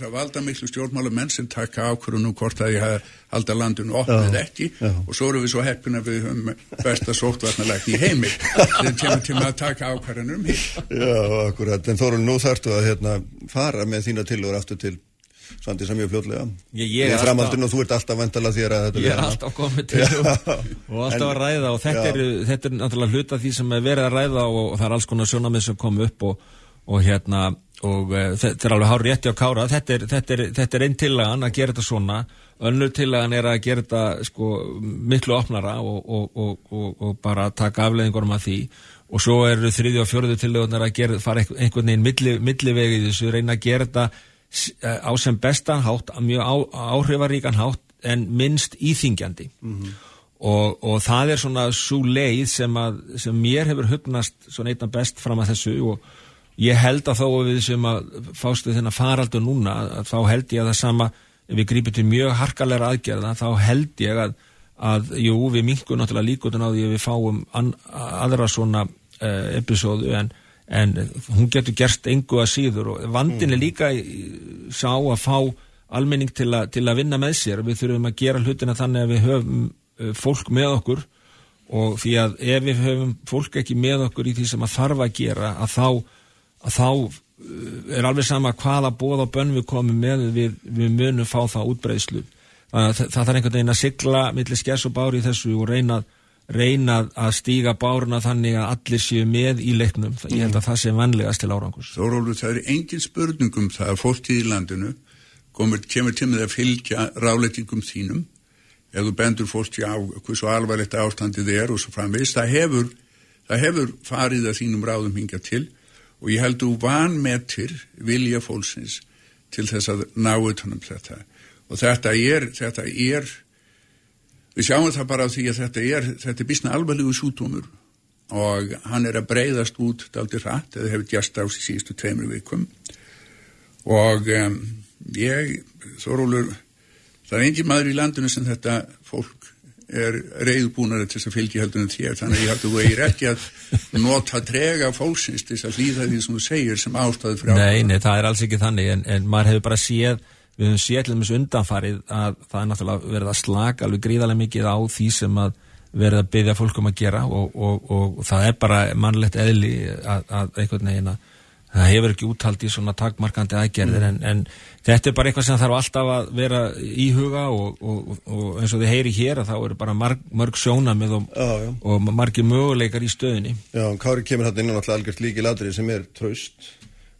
það valda miklu stjórnmála menn sem taka ákvörðu nú hvort að ég halda landinu opnið ekki. Já. og svo eru við svo heppin að við höfum besta sóttvarnalækni í heimi sem kemur til að taka ákvörðanur um hér Já, akkurat, en Þorun, nú þarftu að hérna, fara með þína tilur aftur til Sandi sem ég fljóðlega Ég, ég er framhaldin og þú ert alltaf vendala þér að þetta Ég er alltaf komið til og, og alltaf að ræða og þetta er, þetta er náttúrulega hluta því sem er verið að ræða og, og það er alls konar sjónamið sem kom upp og og hérna og uh, þetta er alveg hár rétti á kára. Þetta er, þetta, er, þetta er einn tillagan að gera þetta svona. Önnur tillagan er að gera þetta sko miklu opnara og, og, og, og bara taka afleðingur um að því. Og svo eru þriði og fjóruðu tillagunar að gera, fara einhvern veginn milli, millivegi þessu, reyna að gera þetta á sem bestan hátt, mjög áhrifaríkan hátt en minnst íþingjandi mm -hmm. og það er svona svo leið sem, að, sem mér hefur hugnast svona einna best fram að þessu og ég held að þó að við sem að fástu þennan faraldu núna þá held ég að það sama ef við grípum til mjög harkalega aðgerða þá held ég að, að jú við minkum náttúrulega líkotun á því að við fáum an, aðra svona uh, episódu en, en hún getur gerst engu að síður og vandin er mm. líka sá að fá almenning til, a, til að vinna með sér við þurfum að gera hlutina þannig að við höfum uh, fólk með okkur og því að ef við höfum fólk ekki með okkur í því sem að þarf að gera að þá að þá eh, er alveg sama hvaða bóð á bönn við komum með við, við munum fá það útbreyslu það, það þarf einhvern veginn að sigla millir skess og bári í þessu og reyna, reyna að stíga báruna þannig að allir séu með í leiknum. Ég held að það sé vanlegast til árangus Þórólur, það er engin spurningum það að fólkið í landinu komur, kemur til með að fylgja ráleitingum þínum. Ef þú bendur fólki á hversu alvarlegt ástandið er og svo framvegist, það hefur það hefur farið að þínum ráðum hinga til og ég held þú vanmetir vilja fólksins til þess að ná utanum þetta. Og þetta er, þetta er við sjáum það bara því að þetta er þetta er bísna alvarlegu sútumur og hann er að breyðast út daldir rætt, eða hefur gæst á síðustu tveimur vikum. Og um, ég, Þorólur það er engin maður í landinu sem þetta fólk er reyðbúnari til þess að fylgja heldunum þér. Þannig að ég hættu að ég er ekki að nota trega fólksins til þess að hlýða því sem þú segir sem ástæðu ástæðu Nei, nei, það er alls ekki þannig en, en maður hefur bara séð við höfum til þessu undanfarið að það er náttúrulega verið að slaka alveg gríðarlega mikið á því sem að verið að byggja fólkum að gera og, og, og, og það er bara mannlegt eðli að, að einhvern veginn að það hefur ekki úttalt í svona takmarkandi aðgerðir mm. en, en þetta er bara eitthvað sem þarf alltaf að vera í huga og, og, og eins og þið heyri hér að þá eru bara marg, mörg sjónamið og, og margi möguleikar í stöðinni Já, Kári kemur hægt inn á alltaf algjört líki ladrið sem er traust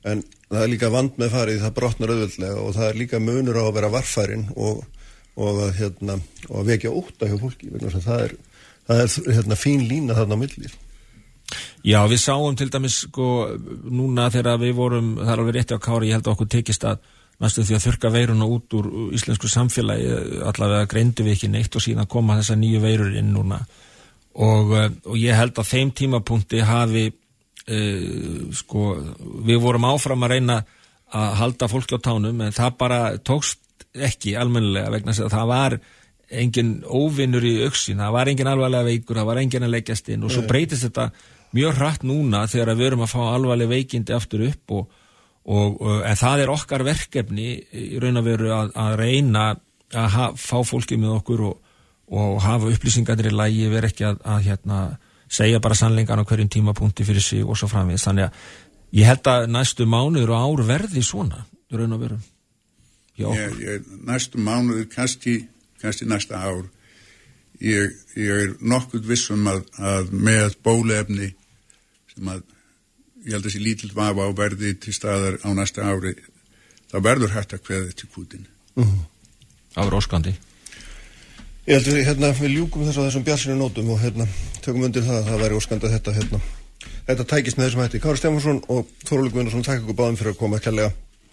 en það er líka vand með farið, það brotnar auðvöldlega og það er líka munur á að vera varfærin og að hérna, vekja óta hjá fólki það er, það er hérna, fín lína þarna á millir Já, við sáum til dæmis sko núna þegar við vorum, það er alveg rétti á kári, ég held að okkur tekist að næstu því að þurka veiruna út úr íslensku samfélagi, allavega greindu við ekki neitt og síðan koma þessa nýju veirur inn núna. Og, eh, og ég held að þeim tímapunkti hafi uh, sko, við vorum áfram að reyna að halda fólki á tánum en það bara tókst ekki almennilega vegna að það var engin óvinnur í auksin, það var engin alvarlega veikur, það var engin að leggjast inn og svo breytist þetta mjög hratt núna þegar við erum að fá alvarleg veikindi aftur upp og, og, en það er okkar verkefni í raun og veru að, að reyna að ha, fá fólki með okkur og, og hafa upplýsingarnir í lægi, vera ekki að, að hérna, segja bara sannleikan á hverjum tímapunkti fyrir sig og svo framvegis, þannig að ég held að næstu mánuður og ár verði svona, raun og veru ég, ég, næstu mánuður kannski, kannski næsta ár ég, ég er nokkuð vissum að, að með bólefni sem að ég held að þessi lítill vafa á verði til staðar á næsta ári þá verður hægt að kveða til kútin uh -huh. Það verður óskandi Ég held að hérna, við ljúkum þess að þessum bjarsinu nótum og hérna, tökum undir það að það væri óskandi að þetta hérna, þetta tækist með þessum hætti. Kári Stefánsson og Þorvaldur Guðnarsson takk ykkur báðum fyrir að koma kærlega.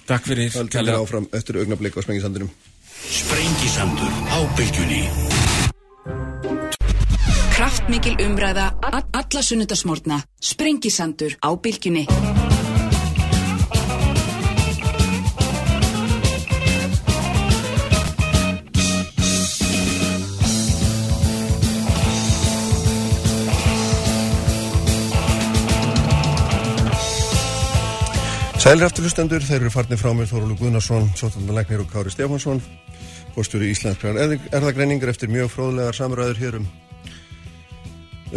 Takk fyrir Kærlega. áfram eftir augnablik á Sprengisandinum Sprengisandur á bylgjunni. Kraftmikil umræða alla sunnudasmórna Sprengisandur á bylgjunni Sælir afturlustendur, þeir eru farnir frá mér Þórólu Guðnarsson, Sottandalæknir og Kári Stefánsson Póstur í Íslandskræðan erðagreiningar eftir mjög fróðlegar samræður hér um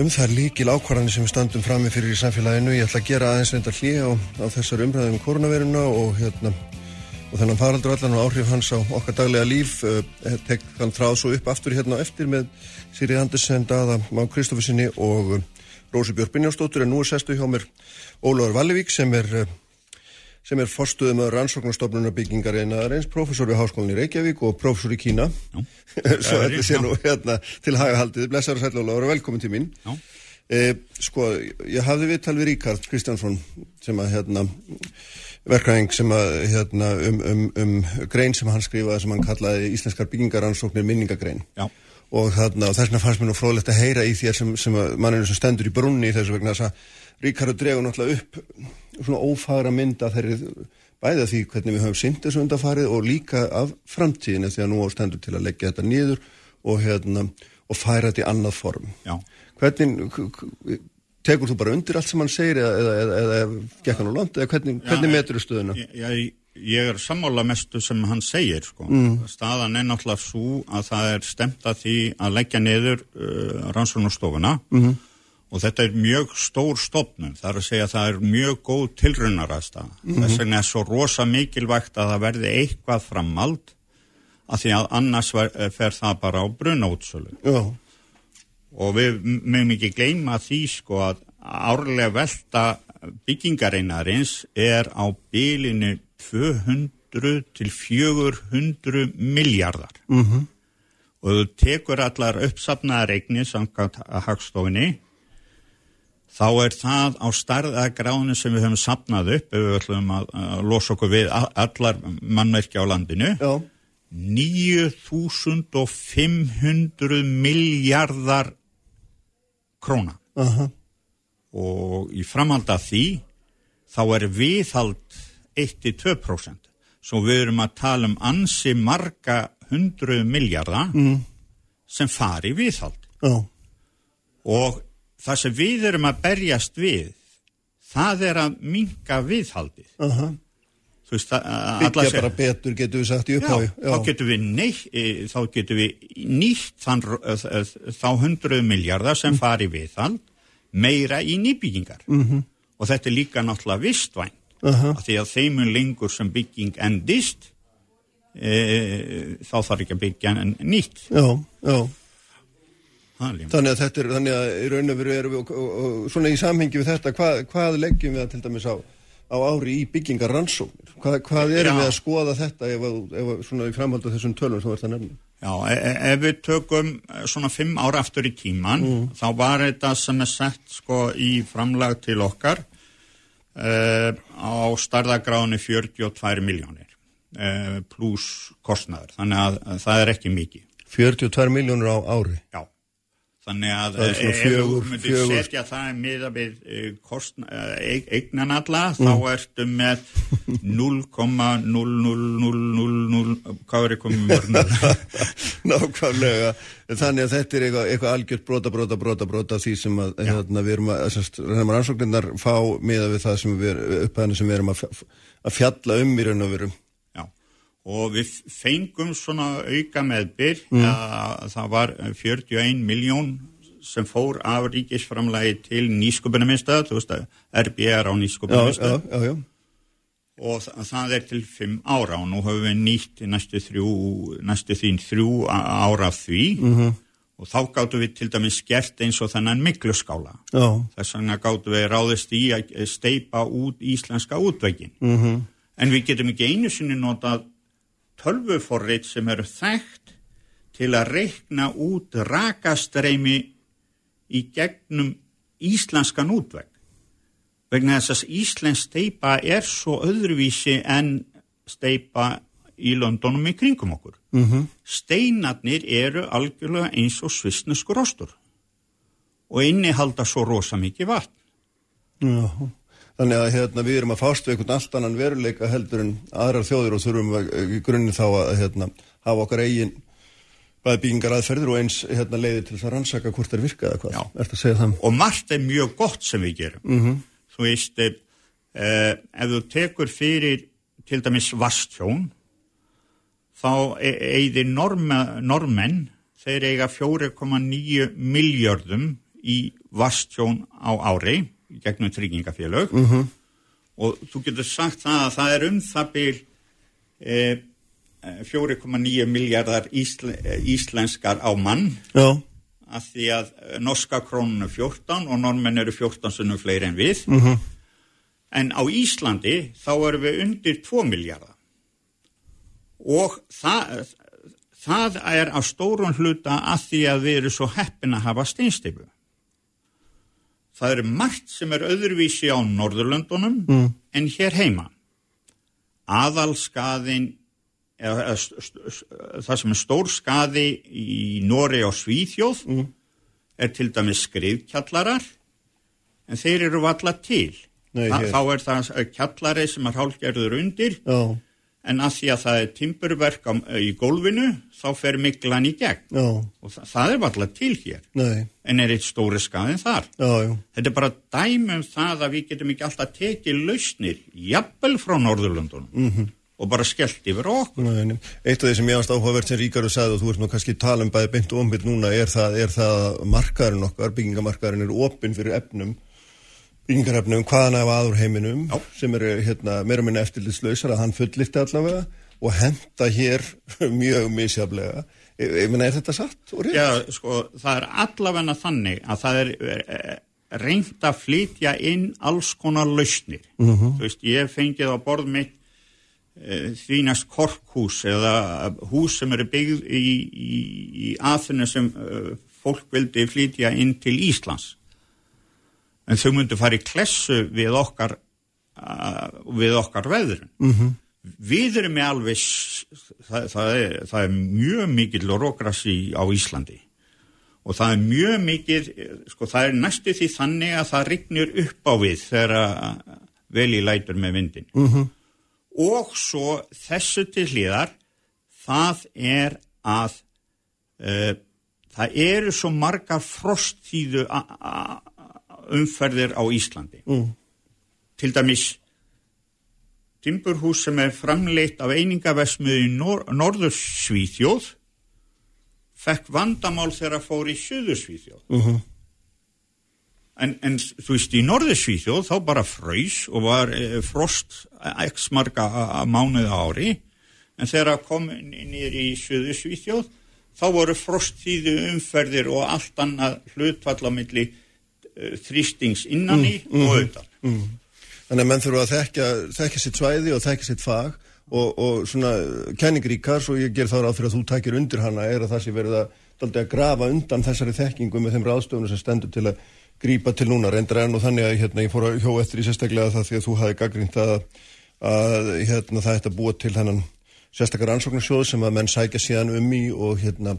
um þær líkil ákvarðanir sem við standum fram með fyrir í samfélaginu. Ég ætla að gera aðeins reyndar hlýja á, á þessar umræðum um koronaviruna og hérna og þennan faraldur allan og áhrif hans á okkar daglega líf uh, tek hann þráð svo upp aftur hérna eftir með Sýrið Andersen, Dada Má Kristófusinni og uh, Rósi Björn Binjánsdóttur en nú er sestu hjá mér Ólafur Vallevík sem er sem er forstuðum að rannsóknarstofnunar byggingar einaðarins, professor við Háskólinni Reykjavík og professor í Kína. Svo þetta sé nú hérna til hagahaldið blessaður og sætlulega og velkomin til mín. Eh, sko, ég hafði viðtal við Ríkard Kristjánsson sem að hérna verkræðing sem að hérna um, um, um grein sem hann skrifaði sem hann kallaði Íslenskar byggingarannsóknir minningagrein. Já. Og þarna og þess vegna fannst mér nú fróðlegt að heyra í þér sem, sem manninu sem stendur í brunni í þessu vegna þess að Ríkardur dregur náttúrulega upp svona ófagra mynda þeirri bæða því hvernig við höfum synd þessu undarfarið og líka af framtíðinu því að nú ástendur til að leggja þetta nýður og, hérna, og færa þetta í annað form. Já. Hvernig, tekur þú bara undir allt sem hann segir eða, eða, eða, eða gekk hann á land eða hvernig, hvernig metur þú stöðuna? Ég, ég, ég er sammála mestu sem hann segir sko. Mm. Staðan er náttúrulega svo að það er stemt að því að leggja niður uh, rannsóknarstofuna mm -hmm og þetta er mjög stór stopnum, það er að segja að það er mjög góð tilrunarasta. Mm -hmm. Þess vegna er svo rosa mikilvægt að það verði eitthvað framald að því að annars ver, fer það bara á brunótsölu. Og við mögum ekki gleyma því sko að árlega velta byggingareinarins er á bylinu 200 til 400 miljardar. Mm -hmm. Og þú tekur allar uppsafnaðar eignir samkvæmt hagstofinni þá er það á starðagráðinu sem við höfum sapnað upp ef við ætlum að, að losa okkur við allar mannverkja á landinu Já. 9500 miljardar króna uh -huh. og í framhald af því þá er viðhald 1-2% svo við erum að tala um ansi marga hundru miljardar mm. sem fari viðhald Já. og það sem við erum að berjast við það er að minga viðhaldið. Uh -huh. þú veist að byggja bara betur getur við sagt í upphái þá getur við neitt e, þá getur við nýtt þann, þá hundruð miljardar sem fari viðhald meira í nýbyggingar. Uh -huh. og þetta er líka náttúrulega vistvænt uh -huh. því að þeimun lengur sem bygging endist e, þá þarf ekki að byggja nýtt. Já, já Þannig. Að þetta er, þannig að í raun og veru erum við og, og, og svona í samhengi við þetta, hvað, hvað leggjum við að til dæmis á, á ári í byggingar rannsóknir? Hvað, hvað erum Já. við að skoða þetta ef, ef svona í framhaldu þessum tölum sem verður það nefnum? Já, e, e ef við tökum e, svona fimm ára aftur í tíman, mm. þá var þetta sem er sett sko í framlag til okkar uh, á starðagráðinu 42 miljónir uh, pluss kostnæður, þannig að, að það er ekki mikið. 42 miljónur á ári? Já. Þannig að svona ef þú myndir setja það miða við kostna, uh, eignan alla, þá ertu með 0,00000, hvað er komið mörg? Nákvæmlega, þannig að þetta er eitthvað, eitthvað algjört brota, brota, brota, brota því sem að, hérna, við erum að, rannsóknirnar fá miða við það sem við, upphæðinu sem við erum að, fjalla um í raun og veru. Og við fengum svona auka meðbyr að það var 41 miljón sem fór af ríkisframlægi til nýsköpunarmiðstöð, þú veist að á já, nýsköpunarmiðstöð já, já. og þa- það er til fimm ára og nú höfum við nýtt næstu þrjú, næstu þín þrjú á- ára því -hmm. og þá gáttum við til dæmis gert eins og þennan miklu skála. Þess vegna gáttum við ráðist í að steipa út íslenska útvegin. mm -hmm. En við getum ekki einu sinni notað tölvuforrið sem eru þekkt til að reikna út rakastreimi í gegnum íslenskan útveg. Vegna þess að íslensk steipa er svo öðruvísi en steipa í löndunum í kringum okkur. Mm -hmm. Steinarnir eru algjörlega eins og svisneskur ostur og innihalda svo rosa mikið vatn. já. Þannig að hérna, við erum að fást við einhvern allt annan veruleika heldur en aðrar þjóðir og þurfum að, í grunni þá að hérna, hafa okkar eigin bæði byggingar aðferður og eins hérna, leiði til þess að rannsaka hvort það virka eða hvað. Já. Ertu að segja það? og margt er mjög gott sem við gerum -hmm. þú veist eh, ef þú tekur fyrir til dæmis vastjón þá norma, normenn þeir eiga 4,9 miljardum í vastjón á ári í gegnum tryggingafélög. -hmm. og þú getur sagt það að það er um það byl eh, 4,9 miljardar ísl, íslenskar á mann. Já, að því að eh, norska krónun er 14 og normenn eru 14 sunnum fleiri en við. Mhm. en á Íslandi þá erum við undir 2 miljardar og það, það er á stórun hluta að því að við erum svo heppin að hafa steinstifu það eru margt sem er öðruvísi á Norðurlöndunum mm. en hér heima. Aðalskaðin eða, það sem er stór skaði í Nóri og Svíþjóð er til dæmis skrifkjallarar en þeir eru valla til. Nei, Þa, þá er það kjallari sem er hálfgerður undir já, en að því að það er timburverk á, í gólfinu þá fer miklan í gegn já, og það, það er valla til hér nei, en er eitt stóri skaðin þar já. Þetta er bara dæmi um það að við getum ekki alltaf tekið lausnir, jafnvel frá Norðurlöndunum -hmm. og bara skellt yfir okkur. Nei. Eitt af því sem ég ást áhugavert sem Ríkaru sagði og þú ert nú kannski tala um bæði beint og ombytt núna er það, er það að markaðurinn okkar, byggingamarkaðurinn er opinn fyrir efnum, byggingarefnum hvaðan af aður heiminum Já. sem eru hérna, meira minna eftirlitslausar að hann fullifti allavega og henda hér mjög misjaflega. Ég, ég meina, er þetta satt og rétt? Já, sko, það er allavegna þannig að það er eh, reynd að flytja inn alls konar lausnir. Þú veist, ég fengið á borð mitt eh, þvínast korkhús eða hús sem eru byggð í, í, í aðfunni sem uh, fólk vildi flytja inn til Íslands. En þau myndu fara í klessu við okkar, uh, við okkar veðrun. -hmm. Við erum með alveg, það, það, er, það er mjög mikill rógrassi á Íslandi og það er mjög mikið, sko það er næstu því þannig að það rignir upp á við þegar að vel í lætur með vindin. -hmm. Og svo þessu til hliðar, það er að uh, það eru svo margar frosttíðu a- a- umferðir á Íslandi. Mm. Til dæmis timburhús sem er framleitt af einingaversmiðu í Nor Norður Svíþjóð fekk vandamál þegar að fór í Suður Svíþjóð. Mhm. En, en þú veist, í Norður Svíþjóð þá bara fröys og var e, frost x marga á ári, en þegar að kom nýr í Suður Svíþjóð þá voru frosttíðu umferðir og allt annað hlutfall á milli e, þrýstings innan í og auðvitað. Þannig að menn þurfa að þekkja, þekkja sitt svæði og þekkja sitt fag og, og svona kenningríkar, svo ég ger þá ráð fyrir að þú takir undir hana, er að það sé verið að, að grafa undan þessari þekkingu með þeim ráðstöfunum sem stendur til að grípa til núna. Reyndar enn og þannig að hérna, ég fór að hjó eftir í sérstaklega það því að þú hafi gaggrínt að, að hérna, það ætti að búa til hennan sérstakar ansóknarsjóð sem að menn sækja síðan um í og hérna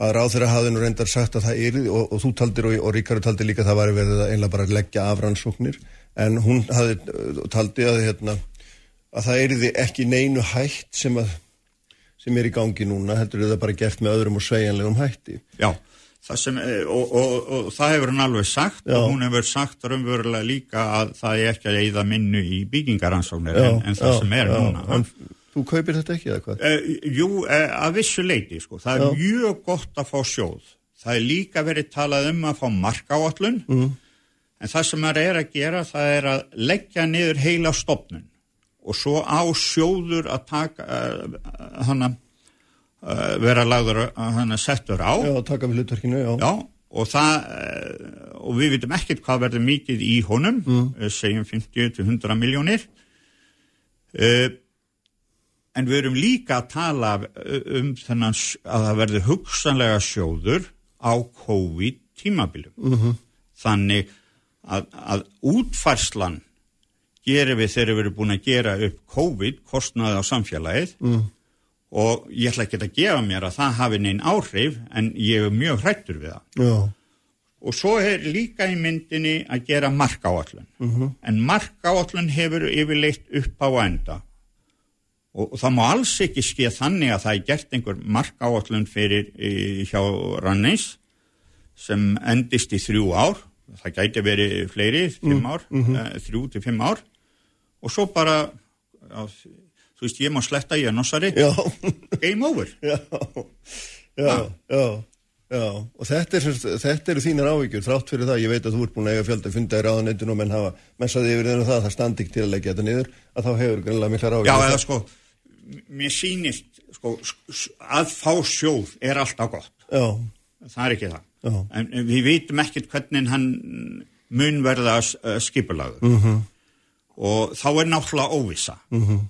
að ráð þeirra hafði nú reyndar sagt að það er og, og þú taldir og, og Ríkari taldi líka að það var verið að einlega bara leggja af rannsóknir. En hún hafði taldi að, hérna, að það er ekki neinu hætt sem, að, sem er í gangi núna heldur það bara gert með öðrum og sveianlegum hætti. Já, það sem, og, og það hefur hann alveg sagt Já. og hún hefur sagt raunverulega líka að það er ekki að eigða minnu í byggingaransóknir en, en það já, sem er núna. hann, Þú kaupir þetta ekki eða hvað? Uh, jú, uh, að vissu leiti, sko. Það er Já. mjög gott að fá sjóð. Það er líka verið talað um að fá markáallun, mm. en það sem maður er að gera, það er að leggja niður heila stopnun og svo á sjóður að taka, uh, hana, vera lagður að settur á. Já, taka við hlutverkinu, já. Já, og það, og við vitum ekkert hvað verður mikið í honum, mm. segjum 50-100 miljónir. Það en við erum líka að tala um þennan að það verður hugsanlega sjóður á COVID tímabilum. Uh mhm. -huh. Þannig að, að útfarslan gerir við þegar við erum búin að gera upp COVID kostnaði á samfélagið uh mm. -huh. og ég ætla ekki að gefa mér að það hafi neinn áhrif en ég er mjög hrættur við það. Uh -huh. Og svo er líka í myndinni að gera markáallun. Mhm. En markáallun hefur yfirleitt upp á enda og, og það má alls ekki skilja þannig að það er gert einhver markáallun fyrir í, hjá Rannis sem endist í þrjú ár. Það gæti verið fleiri, fimm mm, ár mm -hmm. þrjú til fimm ár. Og svo bara já, þú veist ég má sletta ég er nossari game over. Já, já, já Já, og þetta, er, þetta eru þínar ávíkjur, þrátt fyrir það, ég veit að þú ert búin að eiga fjölda að funda í ráðanendinu og menn hafa messaði yfir þennu það, það standi ekki til að leggja þetta niður, að þá hefur grunlega miklar ávíkjur. Já, eða sko, mér sýnist sko, að fá sjóð er alltaf gott Já. það er ekki það Já. en við vitum ekkert hvernig hann mun verða skipulagur uh mhm. -huh. og þá er náttúrulega óvisa uh -huh.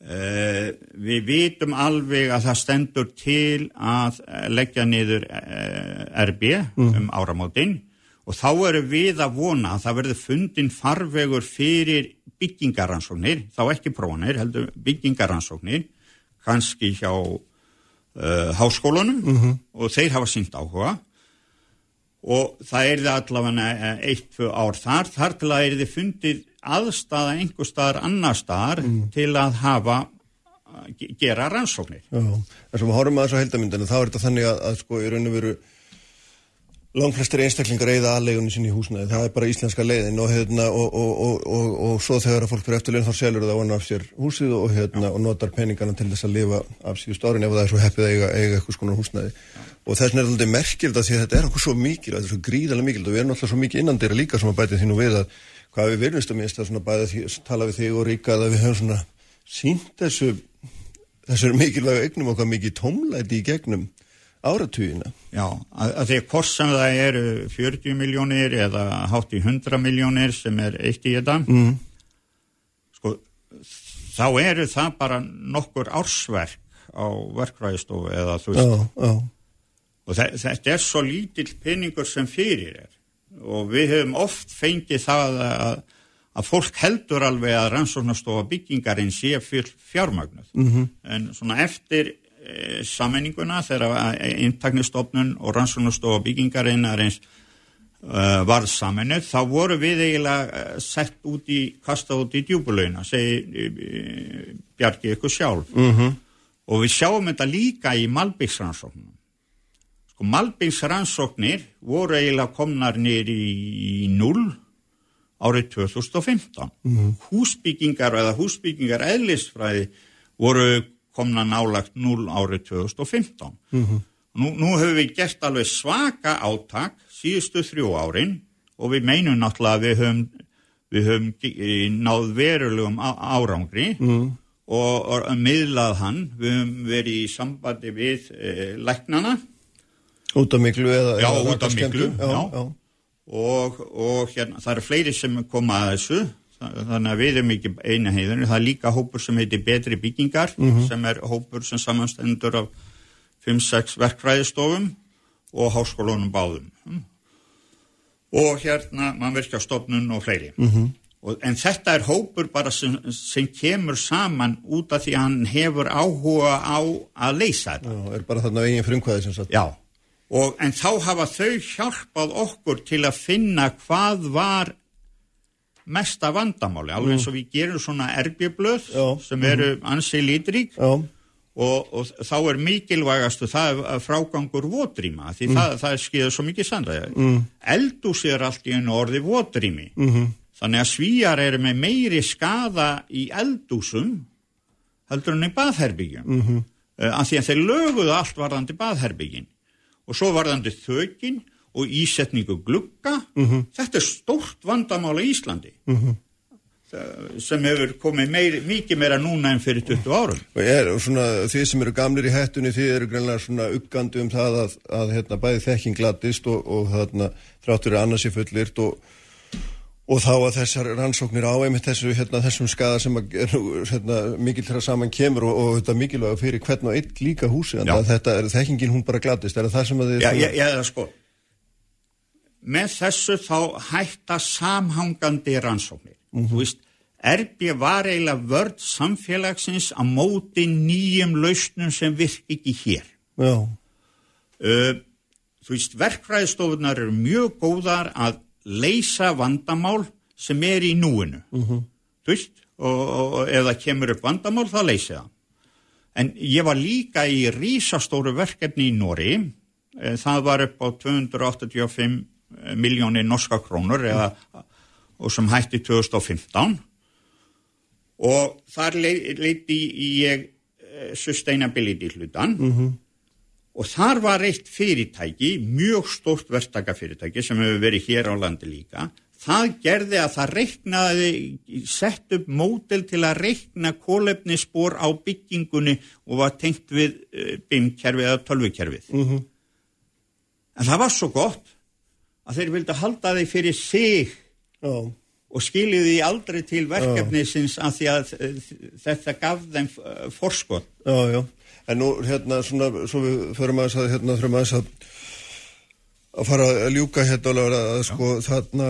uh, við vitum alveg að það stendur til að leggja niður eh, RB -huh. um áramótin og þá eru við að vona að það verður fundin farvegur fyrir byggingaransóknir, þá ekki prófanir, heldur byggingaransóknir, kannski hjá uh, háskólunum uh mhm. -huh. og þeir hafa sínt áhuga og það er það allavega eitt, tvö ár þar, þar til að er þið fundið aðstæða einhver staðar annar staðar. -huh. til að hafa gera rannsóknir. Já, en svo við horfum að þessu heldamindinu, þá er þetta þannig að, að sko í raun og veru langflestir einstaklingar eigða aðlegunni sinni í húsnaði, það er bara íslenska leiðin og, hérna, og, og, og svo þegar að fólk fyrir eftirleginn þá selur það vona af sér húsið hérna, og notar peningana til þess að lifa af síðust árin ef það er svo heppið að eiga, eiga eitthvað skonar húsnaði og þess vegna er þetta merkild að því að þetta er okkur svo mikil þetta er svo gríðarlega mikil og við erum alltaf svo mikið innan dýra líka sem að bæti því nú við að hvað við verðumstum minnst að bæða því tala við þig og ríka að við höfum svona sínt þessu, þessu mikilvægu eignum okkar mikið tómlæti í gegnum áratugina. Já, að, að því hvort sem það eru 40 miljónir eða hátt í 100 miljónir sem er eitt í þetta mm. sko, þá eru það bara nokkur ársverk á verkvæðistofu eða þú veist já, já. og þetta er svo lítill peningur sem fyrir er og við hefum oft fengið það að, að fólk heldur alveg að rannsóknastofa byggingarinn sé fjármagnuð mm -hmm. en svona eftir e, samenninguna þegar eintaknistofnun og rannsóknustof og byggingarinn eins uh, varð samennuð, þá voru við eiginlega sett út í, kastað út í djúbulögina, segi Bjarki ykkur sjálf mm -hmm. og við sjáum þetta líka í Malbyggsrannsóknum sko Malbyggsrannsóknir voru eiginlega komnar nýr í, í null árið 2015 mm -hmm. húsbyggingar eða húsbyggingar eðlisfræði voru komna nálagt 0 árið 2015. Mm -hmm. nú, nú hefur við gert alveg svaka áttak síðustu þrjú árin og við meinum náttúrulega að við höfum, við höfum náð verulegum árangri mm og, og miðlað hann, við höfum verið í sambandi við eh, læknana. Út af miklu eða? Já, út af miklu, já. já. já. Og, og hérna, það eru fleiri sem koma að þessu þannig að við erum ekki eina heiðunni, það er líka hópur sem heitir betri byggingar mm -hmm. sem er hópur sem samanstendur af 5-6 verkfræðistofum og háskólunum báðum. Og hérna mannverkjastofnun og fleiri. Mm -hmm. og, en þetta er hópur bara sem, sem kemur saman út af því að hann hefur áhuga á að leysa þetta. Já, er bara þarna veginn frumkvæði sem sagt. Já, og, en þá hafa þau hjálpað okkur til að finna hvað var mesta vandamáli, alveg eins og við gerum svona erbjöblöð sem eru ansi lítrík Já, og, og þá er mikilvægastu það að frágangur votrýma því það, það er skýðað svo mikið sandræði mm. eldús er allt í einu orði votrými. -hmm. þannig að svíjar eru með meiri skada í eldúsum heldur en í baðherbyggjum mm -hmm. uh, af því að þeir löguðu allt varðandi baðherbyggin og svo varðandi þökin og ísetningu glugga. Þetta er stórt vandamál í Íslandi. Það- sem hefur komið meiri, mikið meira núna en fyrir 20 árum. Og er svona þið sem eru gamlir í hættunni þið eru greinlega svona uggandi um það að, að hérna, bæði þekking glatist og, og þarna þráttur er annars í fullirt og, og þá að þessar rannsóknir á einmitt þessu, hérna, þessum skada sem hérna, mikil þeirra saman kemur og, og þetta mikilvæga fyrir hvern og einn líka húsi Já. þetta er þekkingin hún bara glatist er það sem að þið Já, ég, ég, sko, með þessu þá hætta samhangandi rannsóknir. Þú veist, RB var eiginlega vörd samfélagsins á móti nýjum lausnum sem virk ekki hér. Já, Uh, þú veist, verkfræðistofunar eru mjög góðar að leysa vandamál sem er í núinu. Þú veist, og, og, og ef það kemur upp vandamál þá leysi það. En ég var líka í rísastóru verkefni í Nóri, það var upp á 285 miljónir norska krónur eða, og sem hætti 2015 og þar lei- leiti ég eh, sustainability hlutan og þar var eitt fyrirtæki, mjög stórt verktakafyrirtæki sem hefur verið hér á landi líka, það gerði að það reiknaði, sett upp mótel til að reikna kólefnisspor á byggingunni og var tengt við uh, BIM-kerfið eða tölvukerfið. Mhm. En það var svo gott að þeir vildi halda þeir fyrir sig já, og skiljiði aldrei til verkefnisins af því að uh, þetta gaf þeim uh, forskot. já, já. En nú hérna svona, svo við förum aðeins að hérna þurfum aðeins að að fara að ljúka hérna Ólafur, að, sko þarna,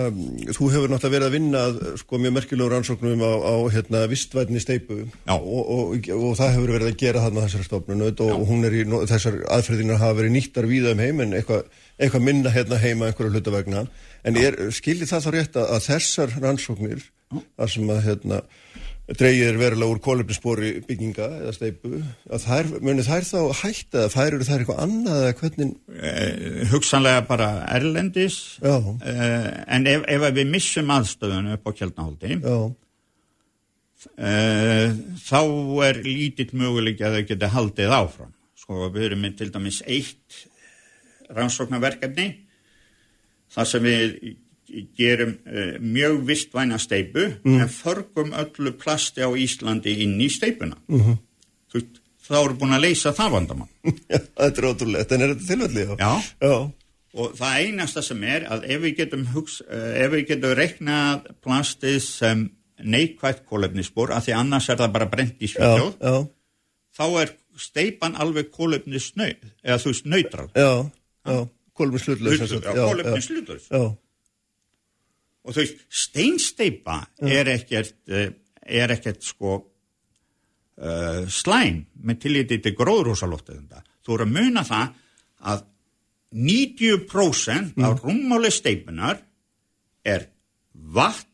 þú hefur náttúrulega verið að vinna að, sko mjög merkilegur rannsóknum á, á hérna vistvætni steipu Já. og, og, og, það hefur verið að gera þarna þessari stofnun og, og hún er í, þessar aðferðinar hafa verið nýttar víða um heim en eitthvað eitthva minna hérna heima einhverju hluta vegna. En er, skilir það þá rétt að, að þessar rannsóknir þar sem að hérna dreigir er verulega úr kólefnisspori bygginga eða steipu að þær, muni þær þá hætta eða færir þær eitthvað annað eða hvernig uh, hugsanlega bara erlendis. Uh, en ef, ef við missum aðstöðun upp á kjaldnaholti já, uh, þá er lítill möguleik að þau geta haldið áfram. Sko við erum með til dæmis eitt rannsóknarverkefni þar sem við gerum uh, mjög vistvæna steipu en förgum öllu plasti á Íslandi inn í steipuna -hmm. þú, þá eru búin að leysa það vandamann þetta er ótrúlegt en er þetta tilvætli? Já. já, Og það einasta sem er að ef við getum, hugs, uh, ef við getum reiknað plastið sem neikvægt kólefnisspor, af því annars er það bara brent í já, já, þá er steipan alveg kólefnisnau, eða þú veist neutral. já, kólefnishlutlaus. já, Og þú veist, steinsteipa er ekkert, uh, er ekkert sko uh, slæm með tilliti til gróðrúsalóttiðunda. Þú eru að muna það að 90% af rúmmáli steipunar er vatn,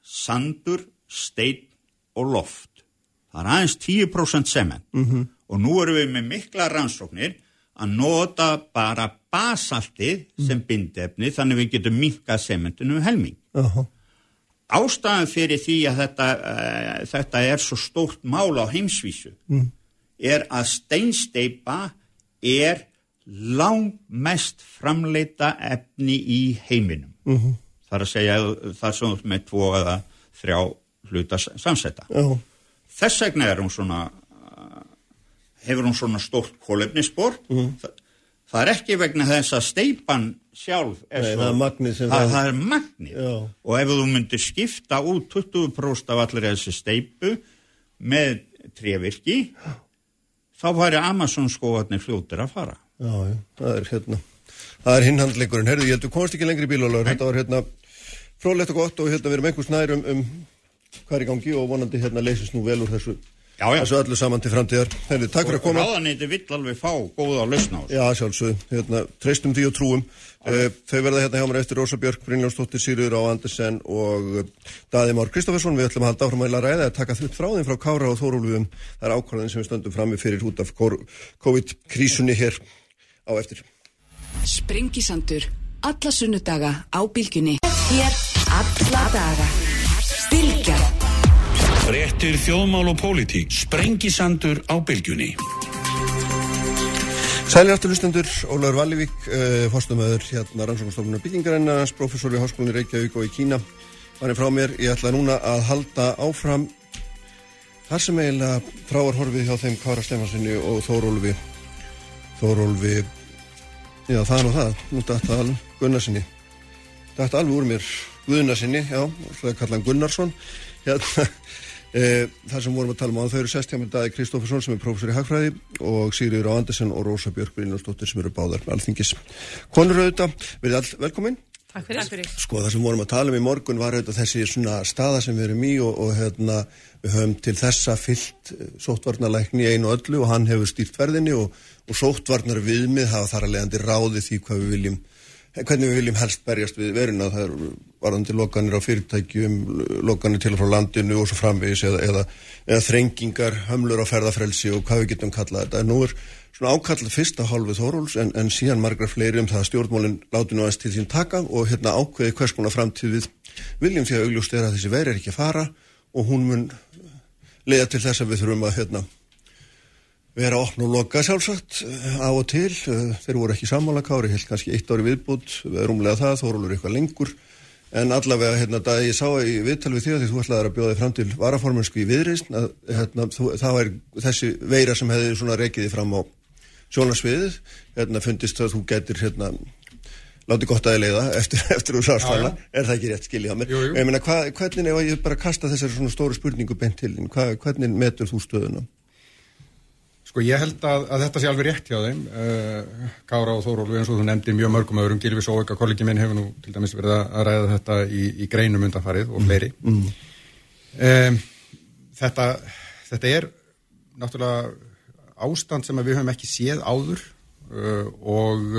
sandur, stein og loft. Það er aðeins 10% sement -hmm. og nú erum við með mikla rannsóknir að nota bara basaltið sem bindefni þannig við getum minkað sementinu um helming. já, Ástæðan fyrir því að þetta, uh, þetta er svo stórt mál á heimsvísu er að steinsteipa er langmest framleita efni í heiminum. -hmm. Það er að segja það svona með tvo eða þrjá hluta samsetta. Þess vegna er hún svona, uh, hefur hún svona stórt kólefnisspor. Þa, það er ekki vegna þess að steipan sjálf er Nei, svo... það er magnið sem það, það- það er magnið. Já. Og ef þú myndir skipta út 20% af allir þessi steipu með trevirki, þá væri Amazon skóðarnir fljótir að fara. já, já, það er hérna það er hinnhandleikurinn, herðu, ég held þú komst ekki lengri í bílólar, þetta var hérna frólægt og gott og hérna við erum einhvers nær um, um hvað er í gangi og vonandi hérna leysist nú vel úr þessu Já, já. þessu öllu saman til framtíðar. Herri, takk fyrir að koma. Ráðanýtti vill alveg fá góða lausna á þessu. Já, sjálfsög, hérna, treystum því og trúum. Uh, þau verða hérna hjá mér eftir Rósa Björk, Brynljónsdóttir, Sýriður á Andersen og uh, Daði Már Kristoffersson. Við ætlum að halda áfram að ræða að taka þrutt frá þeim frá Kára og Þórólfum. Það er ákvarðin sem við stöndum frammi fyrir út af COVID-krísunni hér á eftir. Sprengisandur. Alla sunnudaga á bylgjunni. Hér alla daga. Bylgja. Frettir þjóðmál og pólitík. Sprengisandur á bylgjunni. Sælir aftur lustendur, Ólaður Vallivík, uh, fórstumöður hérna rannsóknastofnunar byggingarennarnas, professor við Háskólinni Reykjavík og í Kína. Er frá mér, ég ætla núna að halda áfram þar sem eiginlega fráar horfið hjá þeim Kára Stefansinni og Þórólfi, Þórólfi, já er nú það, nú dætti alveg Gunnarsinni, dætti alveg úr mér Gunnarsinni, já, það er kallan Gunnarsson, hérna, E, þar sem vorum að tala um á þau eru sest hjá með Daði Kristófersson sem er prófessor í Hagfræði og Sigriður á Andersen og Rósa Björk Brynjarsdóttir sem eru báðar alþingis konur auðvitað, verið all velkomin Takk fyrir. Takk fyrir. Sko það sem vorum að tala um í morgun var auðvitað þessi svona staða sem við erum í og, og hérna, við höfum til þessa fyllt sóttvarnalækni í einu öllu og hann hefur stýrt verðinni og, og sóttvarnar viðmið hafa þar að leiðandi ráði því hvað við viljum hvernig við viljum helst berjast við veruna það er varðandi lokanir á fyrirtækjum lokanir til og frá landinu og svo framvegis eða, eða, eða þrengingar hömlur á ferðafrelsi og hvað við getum kallað þetta. En nú er svona ákallað fyrsta hálfið Þóróls en, en síðan margra fleiri um það að stjórnmólinn láti nú aðeins til sín taka og hérna ákveði hvers konar framtíð við viljum því að augljóst er að þessi veri er ekki að fara og hún mun leiða til þess að við þurfum að hérna vera opn og loka sjálfsagt á og til, þeir voru ekki sammála kári, helt kannski eitt ári viðbútt rúmlega það, þórólur eitthvað lengur. En allavega, hérna, það ég sá í viðtal við því að þú ætlaði að bjóða þig fram til varaformansku í viðreist, að hérna, þú, það var þessi veira sem hefði svona reikiði fram á sjónarsviðið. Hérna fundist að þú getur hérna láti gott að leiða eftir, eftir úr sástæla, er það ekki rétt skiljið á mér? Jú, jú. ég meina, hva, hvernig, ef ég bara kasta þessari svona stóru spurningu beint til hva, hvernig metur þú stöðuna? Sko ég held að, að þetta sé alveg rétt hjá þeim. Uh, Kára og Þórólfi eins og þú nefndir mjög mörgum öðrum. Gilvi Sóvika, kollegi minn hefur nú til dæmis verið að ræða þetta í, í greinum undanfarið og fleiri. Mm. um, þetta, þetta er náttúrulega ástand sem við höfum ekki séð áður. Uh, og,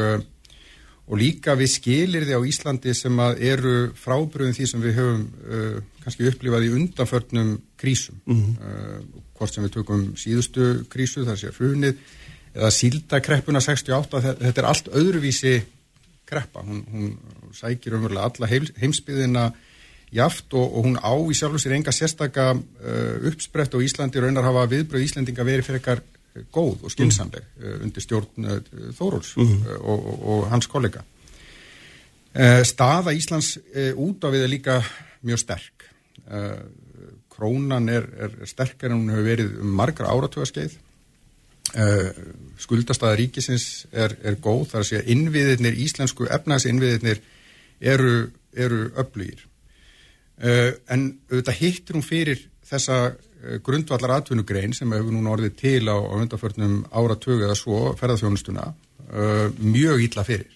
og líka við skilir því á Íslandi sem að eru frábröðum því sem við höfum uh, kannski upplifað í undanförnum krísum. Uh, hvort sem við tökum síðustu krísu þar sé hrunið eða síldakreppuna 68 þe- þetta er allt öðruvísi kreppa. Hún, hún sækir umverulega alla heims, heimsbyðina jaft og, og hún á í sjálfu sér enga sérstaka uh, uppsprett og Íslandi raunar hafa viðbröð Íslandinga verið fyrir ekkar góð og skinsamleg uh, undir stjórn uh, Þóróls uh, og, og, og hans kollega. Staða Íslands út á við er líka mjög sterk. Krónan er, er sterkar en hún hefur verið um margra áratugaskeið. Skuldastaða ríkisins er, er góð þar að segja innviðirnir, íslensku efnagsinnviðirnir eru, eru öflugir. En auðvitað hittir hún fyrir þessa grundvallar atvinnugrein sem hefur núna orðið til á, á undarförnum áratögu eða svo ferðarþjónustuna uh, mjög illa fyrir.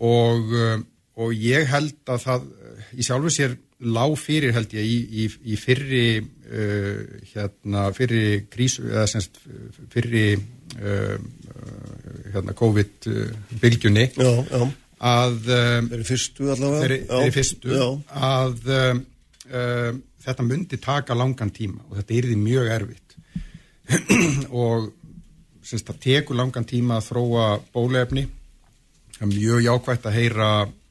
Og, uh, og ég held að það uh, í sjálfu sér lág fyrir held ég í, í, í fyrri uh, hérna fyrri krísu eða semst fyrri uh, uh, hérna COVID-bylgjunni Já, já, að þeir eru fyrstu allavega. þeirri, þeirri fyrstu Já, að um, þetta myndi taka langan tíma og þetta yrði mjög erfitt. Og semst það tekur langan tíma að þróa bólefni það er mjög jákvægt að heyra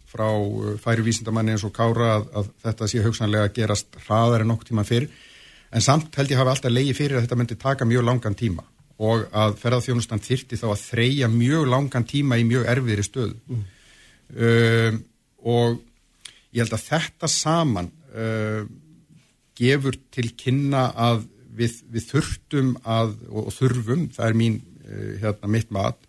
frá uh, færi vísindamanni eins og Kára að, að þetta sé hugsanlega að gerast hraðar en nokkuð tíma fyrr. En samt held ég hafi alltaf leiði fyrir að þetta myndi taka mjög langan tíma og að ferðarþjónustan þyrti þá að þreja mjög langan tíma í mjög erfiðri stöðu. Um, og ég held að þetta saman uh, gefur til kynna að við, við þurftum að, og, þurfum, það er mín uh, hérna mitt mat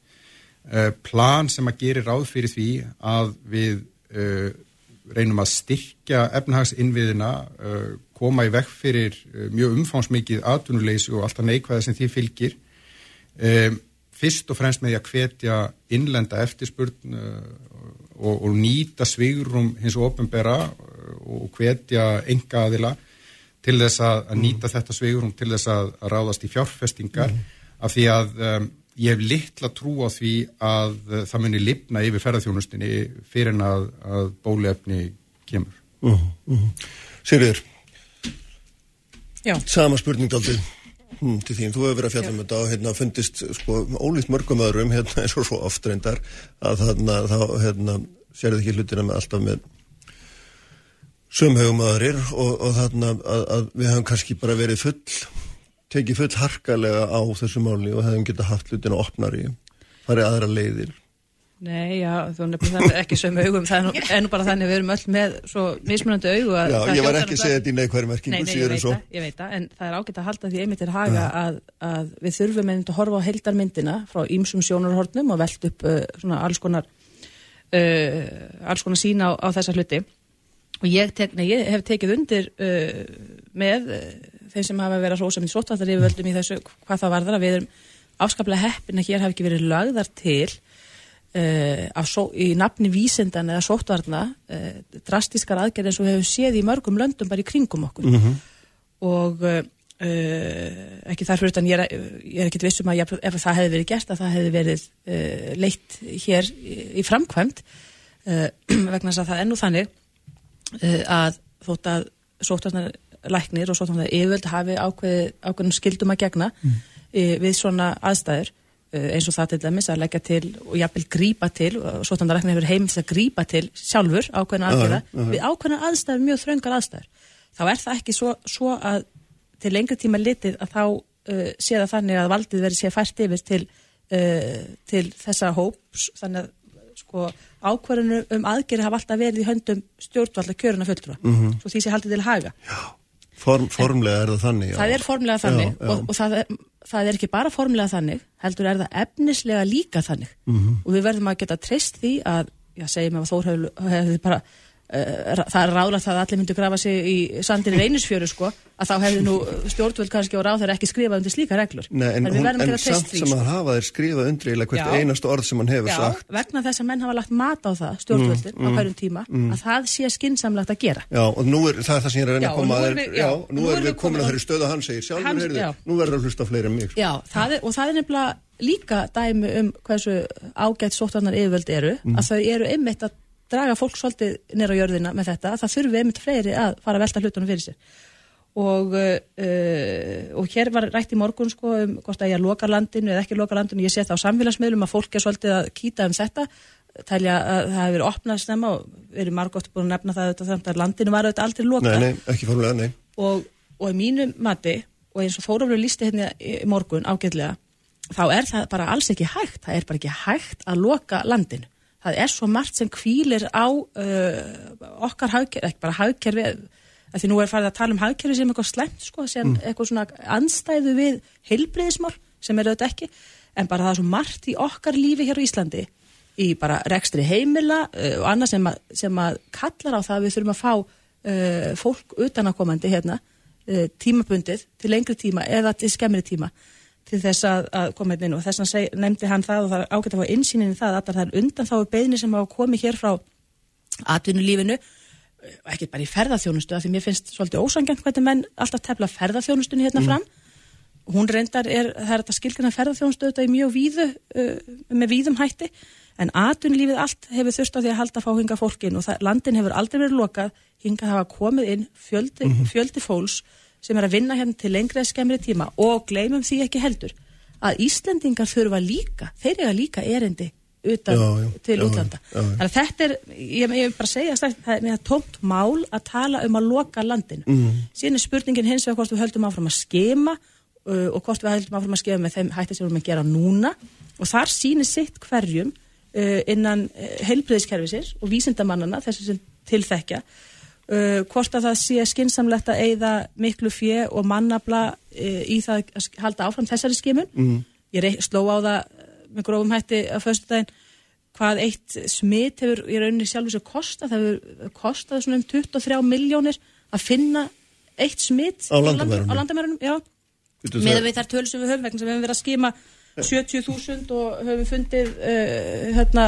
uh, plan sem að geri ráð fyrir því að við uh, reynum að styrkja efnahagsinnviðina uh, koma í vekk fyrir mjög umfánsmikið atvinnuleysi og alltaf neikvæða sem því fylgir. Fyrst og fremst með því að hvetja innlenda eftirspurn og, og nýta svigrum hins og ofinbera og hvetja enga aðila til þess að, að nýta þetta sveigurum til þess að, að ráðast í fjárfestingar. Af því að um, ég hef litla trú á því að uh, það muni lifna yfir ferðarþjónustinni fyrir en að, að bólefni kemur. Sigriður, Já. sama spurning aldrei hm, til þín, þú hefur verið að fjalla um þetta og hérna fundist sko ólíkt mörgum öðrum hérna eins og svo oft reyndar að þarna þá hérna sérðu ekki hlutina með alltaf með sömhegum aðrir og, og þarna að, að við höfum kannski bara verið full tekið full harkalega á þessu máli og hefum getað haft hlutina opnari farið aðra leiðir. Nei, já, þú nefnir það ekki sömu augum, það er nú, er bara þannig við erum öll með svo mismunandi augu Já, ég var ekki að segja þetta í neikværi Nei, merkingu nei, ég síður en veit það, ég veit það, en það er ágætt að halda því einmitt til haga að, að við þurfum einmitt að horfa á heildarmyndina frá ýmsum sjónarhornum og velt upp uh, svona alls konar uh, alls konar sína á, á þessa hluti og ég, tek, nei, ég hef tekið undir uh, með uh, þeim sem hafa verið að hrósa með sótvallar yfirvöldum í þessu hvað það varðar að við erum afskaplega heppin að hér hafi ekki verið lagðar til uh, só, í nafni vísindan eða sótvarna uh, drastískar aðgerð eins og við hefum séð í mörgum löndum bara í kringum okkur. Og uh, ekki þar fyrir utan ég er, ég er ekkit vissum að ég, ef það hefði verið gert að það hefði verið uh, leitt hér í, í framkvæmt uh, vegna þess að það er nú þannig uh, að þótt að sótvarnar læknir og sótvarnar yfirvöld hafi ákveð, ákveðnum skildum að gegna mm. við svona aðstæður uh, eins og það til dæmis að leggja til og jafnvel grípa til, og sótvarnar læknir hefur heimilt að grípa til sjálfur ákveðna aðgerða já, já. við ákveðna aðstæður, mjög þröngar aðstæður þá er það ekki svo, svo að til lengri tíma litið að þá uh, sé það þannig að valdið verið sé fært yfir til, uh, til þessa hóps þannig að sko ákvarðinu um aðgerði hafa alltaf verið í höndum stjórnvalda kjöruna fulltrúa Mhm. svo því sé haldið til haga Form, Formlega er það þannig já. það er formlega þannig Já, já. Og, og það, er, það er ekki bara formlega þannig heldur er það efnislega líka þannig Mhm. og við verðum að geta treyst því að, já segjum ef Þór hefði hef bara það er ráðlagt að allir myndu grafa sig í sandin í reynisfjöru sko að þá hefði nú stjórnvöld kannski og ráður ekki skrifað undir slíka reglur Nei, en, hún, en samt sem sko. að hafa þeir skrifað undriðilega hvert Já. einast orð sem hann hefur Já, sagt vegna þess að menn hafa lagt mat á það stjórnvöldin á hverjum tíma að það sé skinsamlegt að gera Já, og nú er það er það sem ég er að reyna að koma að við- já, nú erum við komin að þeirri stöðu að hann segir sjálfur, heyrðu, nú verður að hlusta fleiri mig. Já, það er, og það er nefnilega líka dæmi um hversu ágætt sóttvarnar yfirvöld eru, að þau eru einmitt að draga fólk svolítið nýra á jörðina með þetta, að það þurfi einmitt fleiri að fara að velta hlutunum fyrir sér. Og, uh, og hér var rætt í morgun sko um hvort að ég loka landinu eða ekki loka landinu, ég sé það á samfélagsmiðlum að fólk er svolítið að kýta um þetta, tælja að það hefur verið opnað snemma og verið margótt búin að nefna það auðvitað, að landinu var auðvitað aldrei lokað Nei, nei, ekki formlega, nei. og, og í mínu mati og eins og Þórólfur lísti hérna í morgun ágætlega, þá er það bara alls ekki hægt, það er bara ekki hægt að loka landinu. Það er svo margt sem kvílir á uh, okkar hagkerfi, ekki bara hagkerfi að því nú er farið að tala um hagkerfi sem eitthvað slemt sko, sem eitthvað svona anstæðu við heilbriðismál, sem er auðvitað ekki. En bara það er svo margt í okkar lífi hér á Íslandi í bara rekstri heimila uh, og annað sem, sem að kallar á það að við þurfum að fá uh, fólk utanakomandi hérna uh, tímabundið til lengri tíma eða til skemmri tíma til þess að, að koma hérna inn. Og þess að nefndi hann það og það er ágætt að fá innsýnin í það að það er undan þá beðni sem hafa komið hér frá atvinnulífinu eh, ekki bara í ferðarþjónustu af því mér finnst svolítið ósangjant hvernig menn alltaf tefla ferðarþjónustunni hérna fram. Hún reyndar er, það er þetta skilgjana ferðarþjónustu auðvitað í mjög víðu uh, með víðum hætti en atvinnulífið allt hefur þurft á því að halda fá hinga fólkin og það, landin hefur aldrei verið lokað hinga hafa komið inn fjöldi, fjöldi fólks sem er að vinna hérna til lengri eða skemmri tíma og gleymum því ekki heldur að Íslendingar þurfa líka þeir eiga líka erindi utan Já, já, til já, útlanda. Þannig að þetta er, ég, ég vil bara segja það er með tómt mál að tala um að loka landinu. Mm. síðan er spurningin hins vegar hvort við höldum áfram að skema uh, og hvort við höldum áfram að skema með þeim hætti sem við erum að gera núna. Og þar sýnir sitt hverjum uh, innan uh, heilbriðiskerfisins og vísindamannana þessi sem tilþekja uh, hvort að það sé skinsamlegt að eigða miklu fjö og mannabla uh, í það að halda áfram þessari skimun Mm. ég sló á það uh, með grófum hætti að föstudaginn hvað eitt smitt hefur í rauninni sjálfur sér kosta, það hefur kostað svona um 23 miljónir að finna eitt smitt Á landamærunum. með við þær töl sem við höfum vegna sem við höfum verið að skima 70.000 og höfum fundið uh, hérna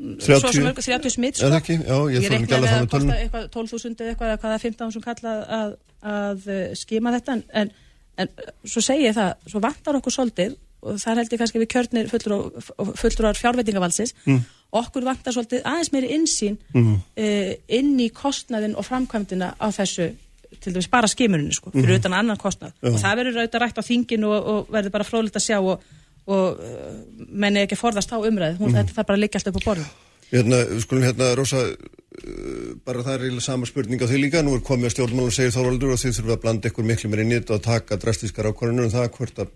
30? sem mörg 30 smitt sko. Er það ekki? Já, ég að með tölunum. kosta eitthvað 12.000 eða eitthvað, eða hvað það er 15.000 kall að, að, að eh, skima þetta en, en, en svo segi ég það, svo vantar okkur svolítið og þar held ég kannski við kjörnir fulltrúar fulltrú fjárveitingavalsins Mm. okkur vantar svolítið aðeins meiri insýn Mhm. uh, inn í kostnaðin og framkvæmdina á þessu til dæmis bara skimurinu sko, fyrir Mhm. utan annan kostnað Já. og það verður auðvitað rætt á þinginu og, og verður bara fróðlegt að sjá og, og uh, menni ekki forðast á umræð hún Mhm. þetta þarf bara að liggja alltaf upp á borðum Hérna, skulum hérna, Rósa, uh, bara það er eiginlega sama spurning á því líka. Nú er komið að stjórnmálum segir Þorvaldur og þið þurfum að blanda ykkur miklu meir inn í þetta og taka drastískar ákvarðanur um það hvort að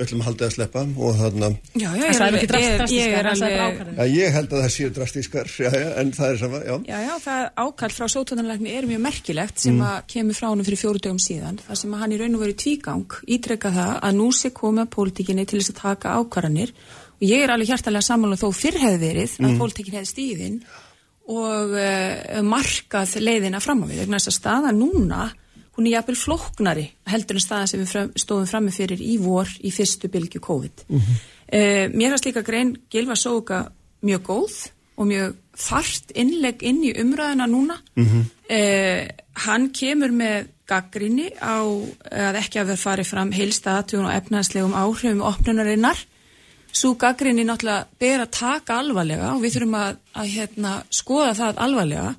við ætlum að halda að sleppa og þarna, Já, já, Það ég er drast- ég, er hann alveg, já, ég held að það séu drastískar, já, já, en það er sama, já. já, já, það ákall frá sótónanlegni er mjög merkilegt sem Mm. að kemur frá honum fyrir fjóru dögum síðan, þar sem að hann í raun og veru tvígang ítrekka það að nú sé komið að pólitíkinni til þess að taka ákvarðanir og ég er alveg hjartalega sammála þó fyrr hefði verið að Mm. pólitíkin hefði stíðin og uh, markað leiðina fram á við, hún er jafnvel flóknari heldur en staða sem við stóðum frammi fyrir í vor í fyrstu bylgju COVID. Mm mér fannst líka grein Gilva Sóka mjög góð og mjög þart innlegg inn í umræðina núna. Mm hann kemur með gaggrinni á að ekki að vera farið fram heilsta aðtjóðun og efnaðslegum áhrifum opnunarinnar. Svo gaggrinni náttúrulega ber að taka alvarlega og við þurfum að, að hérna, skoða það alvarlega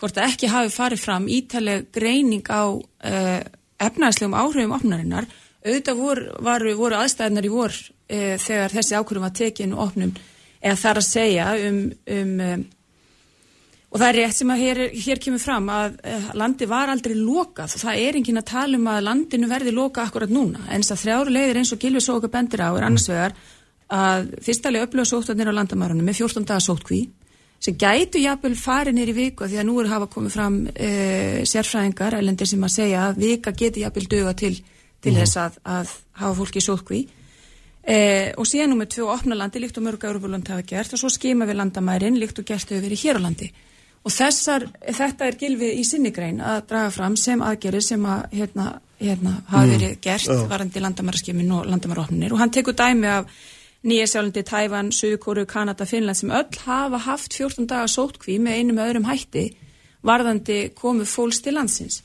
hvort að ekki hafi farið fram ítaleg greining á uh, efnaðslegum áhrifum opnunarinnar. Auðvitað voru, voru, voru aðstæðnar í vor uh, þegar þessi ákvörðum var tekin og opnum eða þar að segja um, um, um og það er rétt sem að hér, hér kemur fram að landi var aldrei lokað. Það er enginn að tala um að landinu verði lokað akkurat núna. En þess að þrjáru leiðir eins og Gilvi Sóka bendir á er annars vegar að fyrstalega upplöða sóttarnir á landamærunum með 14 daga sótkví sem gætu jafnvel farið nýri viku því að nú er hafa komið fram uh, sérfræðingar ælendir sem að segja að vika geti jafnvel döga til, til þess að, að hafa fólki sótkví. Eh, og síðan nú með tvö opna landi líkt og mörg Európa-land hafa gert og svo skima við landamærin líkt og gert hefur verið hér á landi. Og þessar, þetta er gilfið í sinni grein að draga fram sem aðgerir sem að hérna, hérna hafa verið gert já. varandi landamæraskimin og landamæraopninir og hann tekur dæmi af Nýja sjálfandi, Tævan, Suðukóru, Kanada, Finnland sem öll hafa haft 14 daga sótkví með einum öðrum hætti varðandi komu fólks til landsins.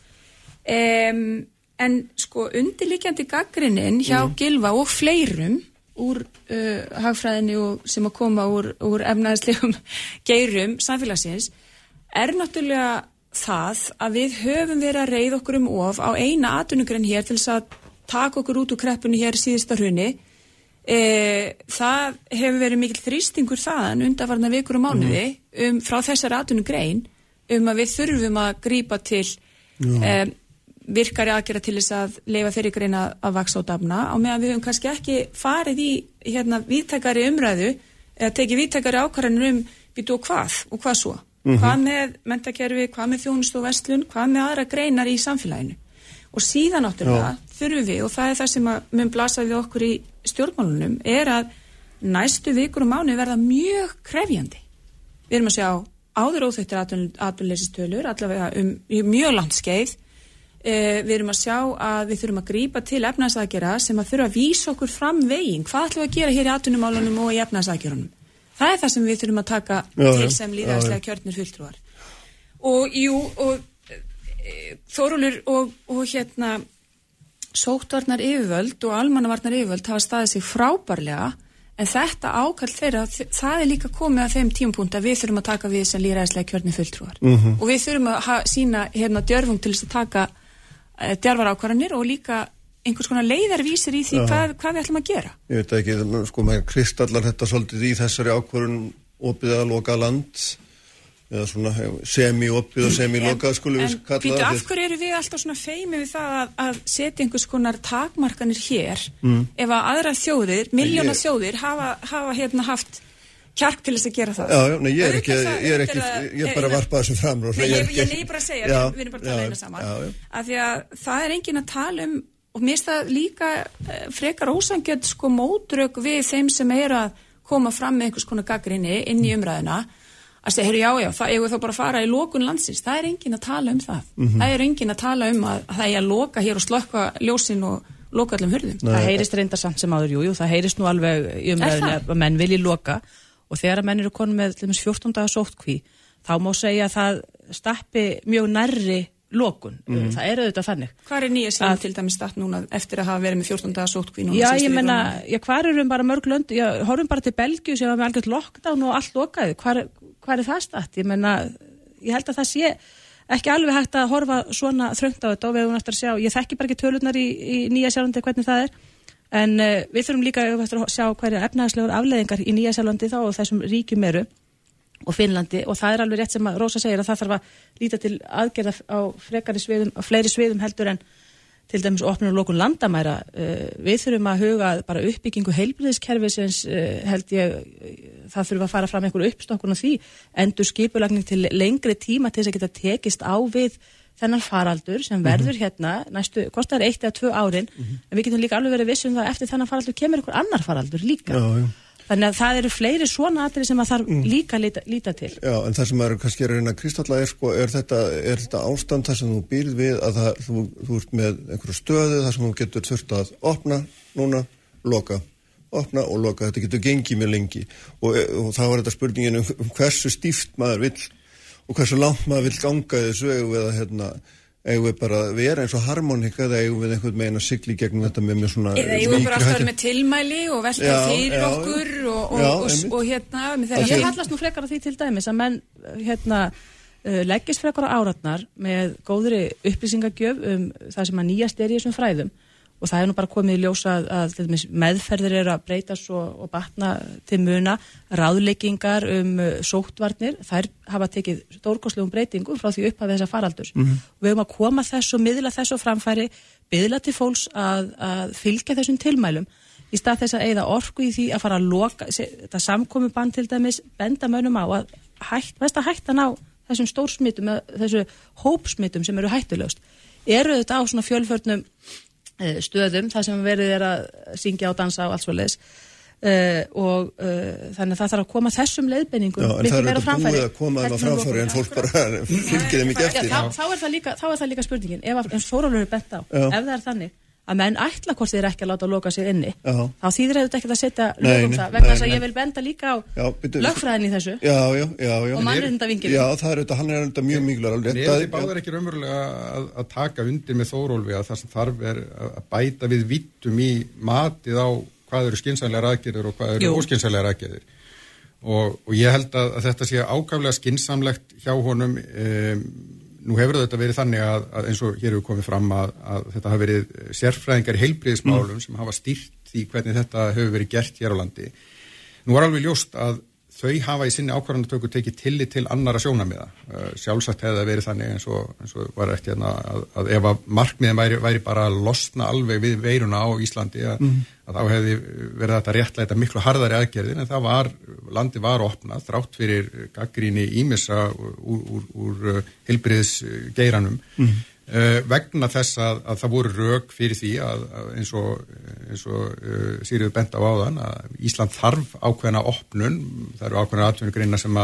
Um, en sko undirlikjandi gaggrinnin hjá Gilva og fleirum úr uh, hagfræðinni og sem að koma úr, úr efnaðislegum geirum samfélagsins er náttúrulega það að við höfum verið að reyða okkur um of á eina atvinnugrenn hér til þess að taka okkur út úr kreppunni hér síðasta hrunni e, það hefur verið mikill þrýstingur þaðan undarvarna vikur og mánuði um, frá þessari atvinnugrein um að við þurfum að grípa til um, virkari aðgera til þess að leifa þeirri grein að, að vaksa á dafna á meðan við höfum kannski ekki farið í hérna víttækari umræðu eða tekið víttækari ákvarðanir um býtu og hvað? Og hvað svo? Hvað með mentakerfi, hvað með þjónust og vestlun hvað með aðra greinar í samfélaginu og síðan náttúrulega þurfum við og það er það sem að mun blasa við okkur í stjórnmálunum er að næstu vikur og mánu verða mjög krefjandi. Við erum að sjá áður óþættir atvinnuleysistölur allavega um mjög langt skeið. Eh, við erum að sjá að við þurfum að grípa til efnæðsækjara sem að þurfa að vísa okkur fram veginn, hvað ætlum við að gera hér í atvinnumálunum og í efnæðsækjörunum það er það sem við þurfum að taka já, til sem líðarslega kjörnir fulltrúar. Og jú og Þórólur og, og hérna sóttvarnar yfirvöld og almannavarnar yfirvöld hafa staðið sig frábærlega en þetta ákall þeirra, það er líka komið að þeim tímapunkt að við þurfum að taka við sem líðræðislega kjörni fulltrúar. Mhm. og við þurfum að sína hérna djörfung til þess að taka e, djarfar ákvarðanir og líka einhvers konar leiðarvísir í því hvað, hvað við ætlum að gera. Ég veit ekki, sko maður kristallar þetta svolítið í þessari ákvörun opið að loka land eða svona semi-opið og semi-lokað skulum við en kalla býtu, það af hverju eru við alltaf svona feimi við það að, að setja einhvers konar takmarkanir hér? Mm. ef að aðra þjóðir, miljóna Ég- þjóðir hafa, hafa hérna haft kjark til þess að gera það? Já, já, nei, ég er ekki, það- ég er ekki, það- ég er bara að varpa þessum fram Rósa, Nei, ég, er ég, er bara að segja, Já, við, erum bara að tala einu saman. já, já. af því að það er engin að tala um og mér finnst það líka eh, frekar ósangjöld sko mótrök við þeim sem eru að koma fram með einhvers konar gaggrinni inn í umræðina að segja, heyrðu, já, já, það við þá bara að fara í lokun landsins, það er engin að tala um það Mhm. það er engin að tala um að, að það er að loka hér og slökka ljósin og loka allum hurðum það heyrist reyndar samt sem áður, jú, jú, það heyrist nú alveg í Er umræðinu það? að menn vilji loka og þegar að menn eru konum með til dæmis 14 dagar sóttkví þá má segja að það stappi mjög nærri lokun, Mhm. það er auðvitað þannig Hvað er nýja síðan til dæmis statt núna eftir að hafa verið með 14 dagar sótkví núna? Já, ég menna, já, hvar eru bara mörg lönd, já, horfum bara til Belgíu sem var með algjört lockdown og allt lokaði, hvar, hvar er það statt? Ég menna, ég held að það sé ekki alveg hægt að horfa svona þröngt á þetta og við höfum eftir að sjá, ég þekki bara ekki tölurnar í, í Nýja Sjálfandi hvernig það er, en uh, við þurfum líka eftir að sjá hverja efnaðslegur afleðingar í Nýja Sjálfandi þá og þessum ríkjum eru og Finnlandi. Og það er alveg rétt sem að Rósa segir að það þarf að líta til aðgerða á frekari sviðum, á fleiri sviðum heldur en til dæmis opnur og lókun landamæra uh, við þurfum að huga bara uppbyggingu heilbriðiskerfisins uh, held ég uh, það þurfum að fara fram einhverju uppstokkun á því endur skipulagning til lengri tíma til þess að geta tekist á við þennan faraldur sem verður hérna næstu, kostar eitt eða tvö árin. En við getum líka alveg verið vissum það að eftir þennan faraldur kemur einhver annar faraldur líka. Já, já. Þannig að það eru fleiri svona atrið sem að þarf líka að líta, líta til. Já, en það sem er kannski að reyna að kristalla er sko, er þetta, er þetta ástand þar sem þú býrð við að það, þú, þú ert með einhverju stöðu þar sem þú getur þurft að opna núna, loka, opna og loka, þetta getur gengið mjög lengi. Og, og þá er þetta spurningin um, hversu stíft maður vill og hversu langt maður vill ganga þessu að hérna, eigum við bara að vera eins og harmonika eða eigum við einhvern veginn að sigli gegnum þetta með mjög svona Eða eigum við bara aftur hætti? með tilmæli og velta fyrir já, okkur og, og, já, og, og, hérna ég hallast nú frekar á því til dæmis að menn uh, hérna, uh, leggist frekar á áratnar með góðri upplýsingagjöf um það sem að nýjast er í þessum fræðum og það er nú bara komið í ljósa að, að meðferðir eru að breytast og, og batna til muna, ráðleikingar um uh, sóttvarnir, þær hafa tekið stórkostlegum breytingum frá því upphafið þessa faraldurs. Mhm. Og við höfum að koma þessu miðla þessu framfæri, byðla til fólks að, að fylgja þessum tilmælum í stað þess að eigða orku í því að fara að loka, þetta samkomi bann til dæmis, benda mönnum á að hætt, mest að hættan á þessum stórsmitum, þessu hópsmitum sem eru hættulegust. Eru þetta á svona fjölförnum stöðum, það sem verið er að syngja og dansa og allt svo leiðis uh, og uh, þannig að það þarf að koma þessum leiðbenningum Já, en það miklu er meira á þetta framfæri. búið að koma við framfæri en fólk bara fylgir þeim ekki Já, eftir. þá, þá, er það líka, þá er það líka spurningin, ef, að- eins Þórólfur er bent á, Já. ef það er þannig að menn ætla hvort þeir ekki að láta loka sig inni, Já. þá þýðir þetta ekki að setja lögum nei, það, vegna þess að nei. ég vil benda líka á Já, byrju- lögfræðin í þessu. Já, já, já, já. Og mannréttindavingilinn. Já, það er þetta, hann er þetta mjög mikilvæg. En er þið báðar ekki raunverulega að, að taka undir með Þórólfi að það sem þarf er að að bæta við vittum í matið á hvað eru skynsænlegar aðgerðir og hvað eru Jú. óskynsænlegar aðgerðir og, og ég held að, að þetta sé ákaflega skynsamlegt hjá honum um, nú hefur þetta verið þannig að, að eins og hér hefur komið fram að, að þetta hafi verið sérfræðingar í heilbriðismálum sem hafa stýrt því hvernig þetta hefur verið gert hér á landi. Nú er alveg ljóst að þau hafa í sinni ákvarðanatöku tekið tillit til annara sjónamiða. Uh, sjálfsagt hefði það verið þannig eins og, eins og var eftir hérna að, að ef að markmiðin væri, væri bara að losna alveg við veiruna á Íslandi að, Mhm. að þá hefði verið þetta réttlæta miklu harðari aðgerðin en það var, landi var opnað þrátt fyrir gaggríni ímissa úr, úr, úr hilbriðs geiranum Mhm. Uh, vegna þess að, að það voru rauk fyrir því að, að eins og, eins og uh, Sýriður bent á áðan að Ísland þarf ákveðna opnun, það eru ákveðna atvinnugreina sem,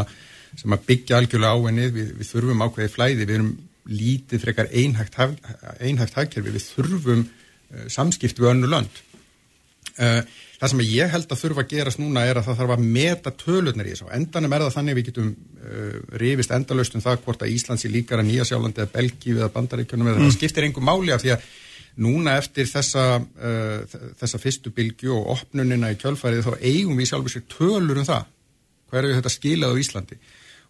sem að byggja algjörlega á henni, við, við þurfum ákveði flæði, við erum lítið frekar einhægt, einhægt hagkerfi, við þurfum uh, samskipt við önnu lönd. Það sem ég held að þurfa að gerast núna er að það þarf að meta tölurnar í þessu. Endanum er það þannig við getum uh, rifist endalaust um það hvort að Íslands er líkar að Nýja Sjálandi eða Belgíu eða Bandaríkjunum eða Mm. það skiptir engum máli af því að núna eftir þessa, uh, þessa fyrstu bylgju og opnunina í kjölfærið þá eigum við sjálfur sér tölur um það. Hvað er þetta skilað á Íslandi?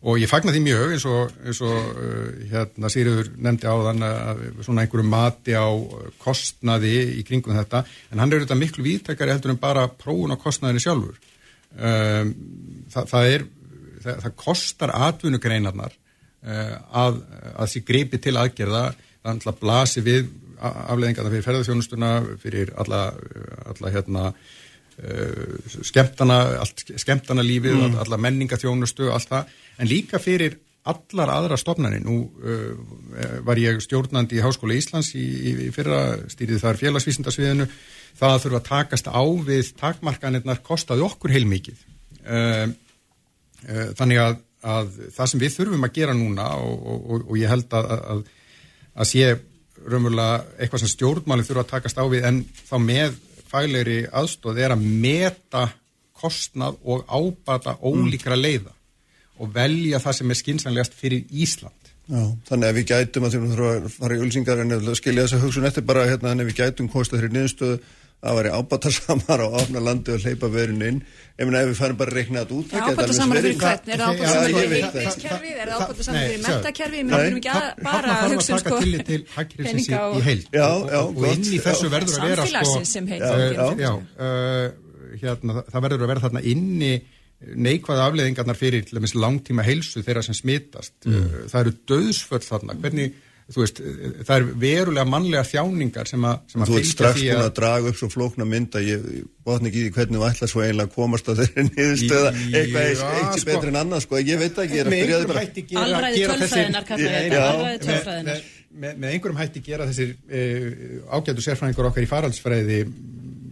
Og ég fagna því mjög eins og, eins og uh, hérna Sýriður nefndi á þann að svona einhverju mati á uh, kostnaði í kringum þetta en hann er auðvitað miklu víðtækari heldur en bara prófun á kostnaðinni sjálfur. Um, það, það er, það, það kostar atvinnugreinarnar uh, að, að því greipi til aðgerða, það alltaf blasi við afleðingarna fyrir ferðarþjónustuna, fyrir alla, alla hérna uh, skemmtana, allt skemmtana lífið, Mm. alla menningaþjónustu, allt það, en líka fyrir allar aðra stofnarnir. Nú uh, var ég stjórnandi í Háskóla Íslands í, í, í fyrra stýrið þar félagsvísindarsviðinu. Það að þurfa að takast á við takmarkanirnar kostaði okkur heilmikið. Uh, uh, þannig að, að það sem við þurfum að gera núna og, og, og, og ég held að, að, að sé raunverulega eitthvað sem stjórnmálinn þurfa að takast á við en þá með faglegri aðstóð er að meta kostnað og ábata ólíkra leiða og velja það sem er skinsanlegast fyrir Ísland. Já, þannig að við gætum að að þurfa að fara í ölsingar en að skilja þessa hugsun eftir bara hérna þannig að við gætum kostað þeirri niðurstöðu að væri ábatasamar á ofna landi og hleypa verinu inn ef, ef við farum bara að reikna þetta út ábatasamar fyrir hvern? Er það ábatasamar fyrir veit það. heilbíðskerfi? Er það ábatasamar fyrir mentakerfi? Við erum ekki að bara að hugsa um sko peninga og- í heild Já, og, inn í þessu verður að vera sko, Samfélagsins sem heild, já. já, uh, hérna, það- það verður að vera þarna inni neikvæða afleðingarnar fyrir til dæmis langtíma heilsu þeirra sem smitast mm. það eru döðsföll þarna hvernig, veist, það er verulega mannlega þjáningar sem að, sem að Þú ert fylgja strax því búin að draga upp svo flókna mynd að ég botna ekki í því hvernig þú ætla svo eiginlega að komast að þeirri niðurstöða eitthvað eitt sé sko. betur en annað sko, ég veit ekki, ég er að hætti gera, Alræði gera tölfræðinnar kalla ég þetta, alræði með, tölfræðinnar. með, einhverjum hætti gera þessir uh, ágætu sérfræðingur okkar í faraldsfræði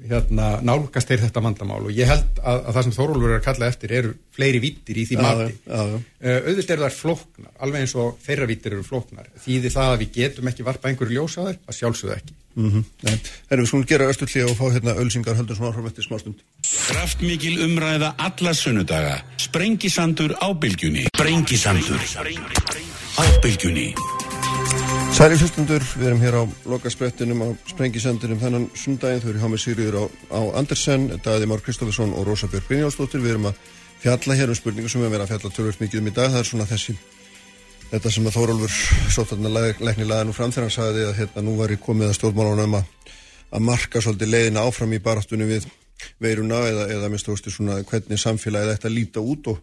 hérna, nálgast þeir þetta vandamál. Og ég held að, að það sem Þórólfur er að kalla eftir eru fleiri vittir í því Já, mati. já, já. Uh, auðvitað eru þær flóknar, alveg eins og þeirra vittir eru flóknar, þýði það að við getum ekki varpa einhverju ljósa þær, að sjálfsögðu ekki. Mm Erum við skulum gera östulli og fá hérna ölsingar höldum svona áfram eftir smástund. Kraftmikil umræða alla sunnudaga. Sprengisandur á bylgjunni. Sprengisandur. Á bylgjunni. Særi hlustundur, við erum hér á lokasprettinum á Sprengisendinum þennan sundaginn, þau eru hjá með Sigriður á, á Andersen, Daði Már Kristoffersson og Rósa Björk Brynjálsdóttir, við erum að fjalla hér um spurningu sem við erum að fjalla tölvöld mikið um í dag, það er svona þessi þetta sem að Þórólfur sóttarna lækni laði nú fram þegar hann sagði að hérna nú var í komið að stjórnmálunum að, að marka svolítið leiðina áfram í baráttunni við veiruna eða, eða minnst veist svona hvernig samfélagið ætti að líta út og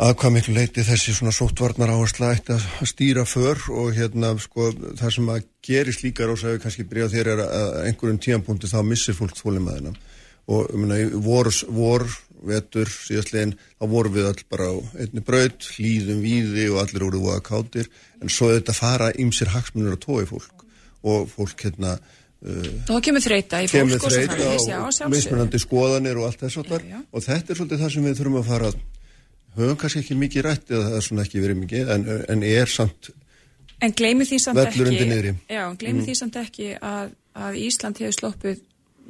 að hvað miklu leiti þessi svona sóttvarnar áhersla ætti að stýra för og hérna sko það sem að gerist líka við kannski á þér er að einhverjum tíampunkti þá missir fólk þólimaðina og um, vor, vor, vetur, síðastlegin þá vorum við all bara á einni braut hlýðum víði og allir voru voða kátir en svo þetta fara ymsir hagsmunir að tói fólk. Og fólk hérna uh, Þá kemur þreita í fólk kemur svo þreita og mismunandi skoðanir og allt þess og þetta er svolítið það sem við þurfum að fara að höfum kannski ekki mikið rætt eða það er svona ekki verið mikið en, en er samt En gleymi því samt ekki. Já, gleymi því samt ekki að, að Ísland hefur sloppið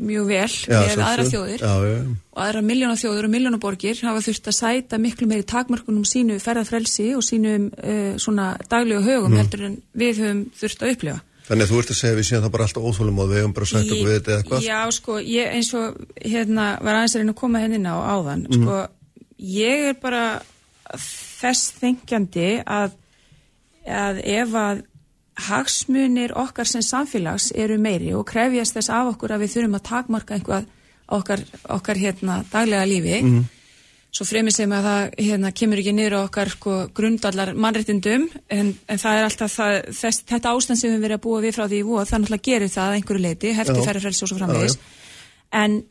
mjög vel Já, með aðra þjóðir Já, já. og aðra miljóna þjóður og miljóna borgir hafa þurft að sæta miklu meiri takmörkunum sínu ferðarfrelsi og sínum uh, svona daglegu högum Mm. heldur en við höfum þurft að upplifa Þannig að þú ert að segja við séum það bara alltaf óþólum og við hefum bara sagt okkur við þetta eitthvað. Já, sko, ég eins og hérna var aðeins að reyna að koma henni inn á áðan Mhm. sko, ég er bara þess þengjandi að, að ef að hagsmunir okkar sem samfélags eru meiri og krefjast þess af okkur að við þurfum að takmarka einhvað okkar, okkar hérna daglega lífi Mhm. svo fremið sem að það hérna, kemur ekki niður á okkar sko, grundallar mannréttindum en, en það er alltaf það, þess, þetta ástand sem við verið að búa við frá því í voð það náttúrulega gerir það að einhverju leiti hefti færri frelsi og svo framvegis. en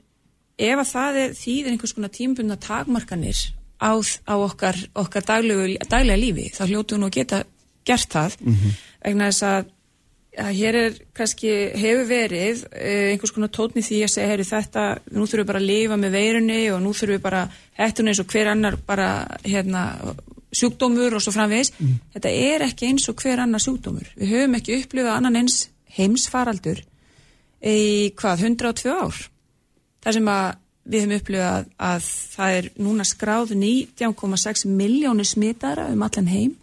ef að það er þýðir einhvers konar tímbundna takmarkanir á, á okkar, okkar daglegu, daglega lífi þá hljótu nú að geta gert það. Vegna þess að að hér er kannski hefur verið eh, einhvers konar tótni því að segja heyri, þetta, nú þurfum við bara að lifa með veirunni og nú þurfum við bara, hættun eins og hver annar bara hérna, sjúkdómur og svo framvegis. Þetta er ekki eins og hver annar sjúkdómur. Við höfum ekki upplifað annan eins heimsfaraldur í hvað, 102 ár þar sem að við höfum upplifað að það er núna skráð 19,6 miljónir smitara um allan heim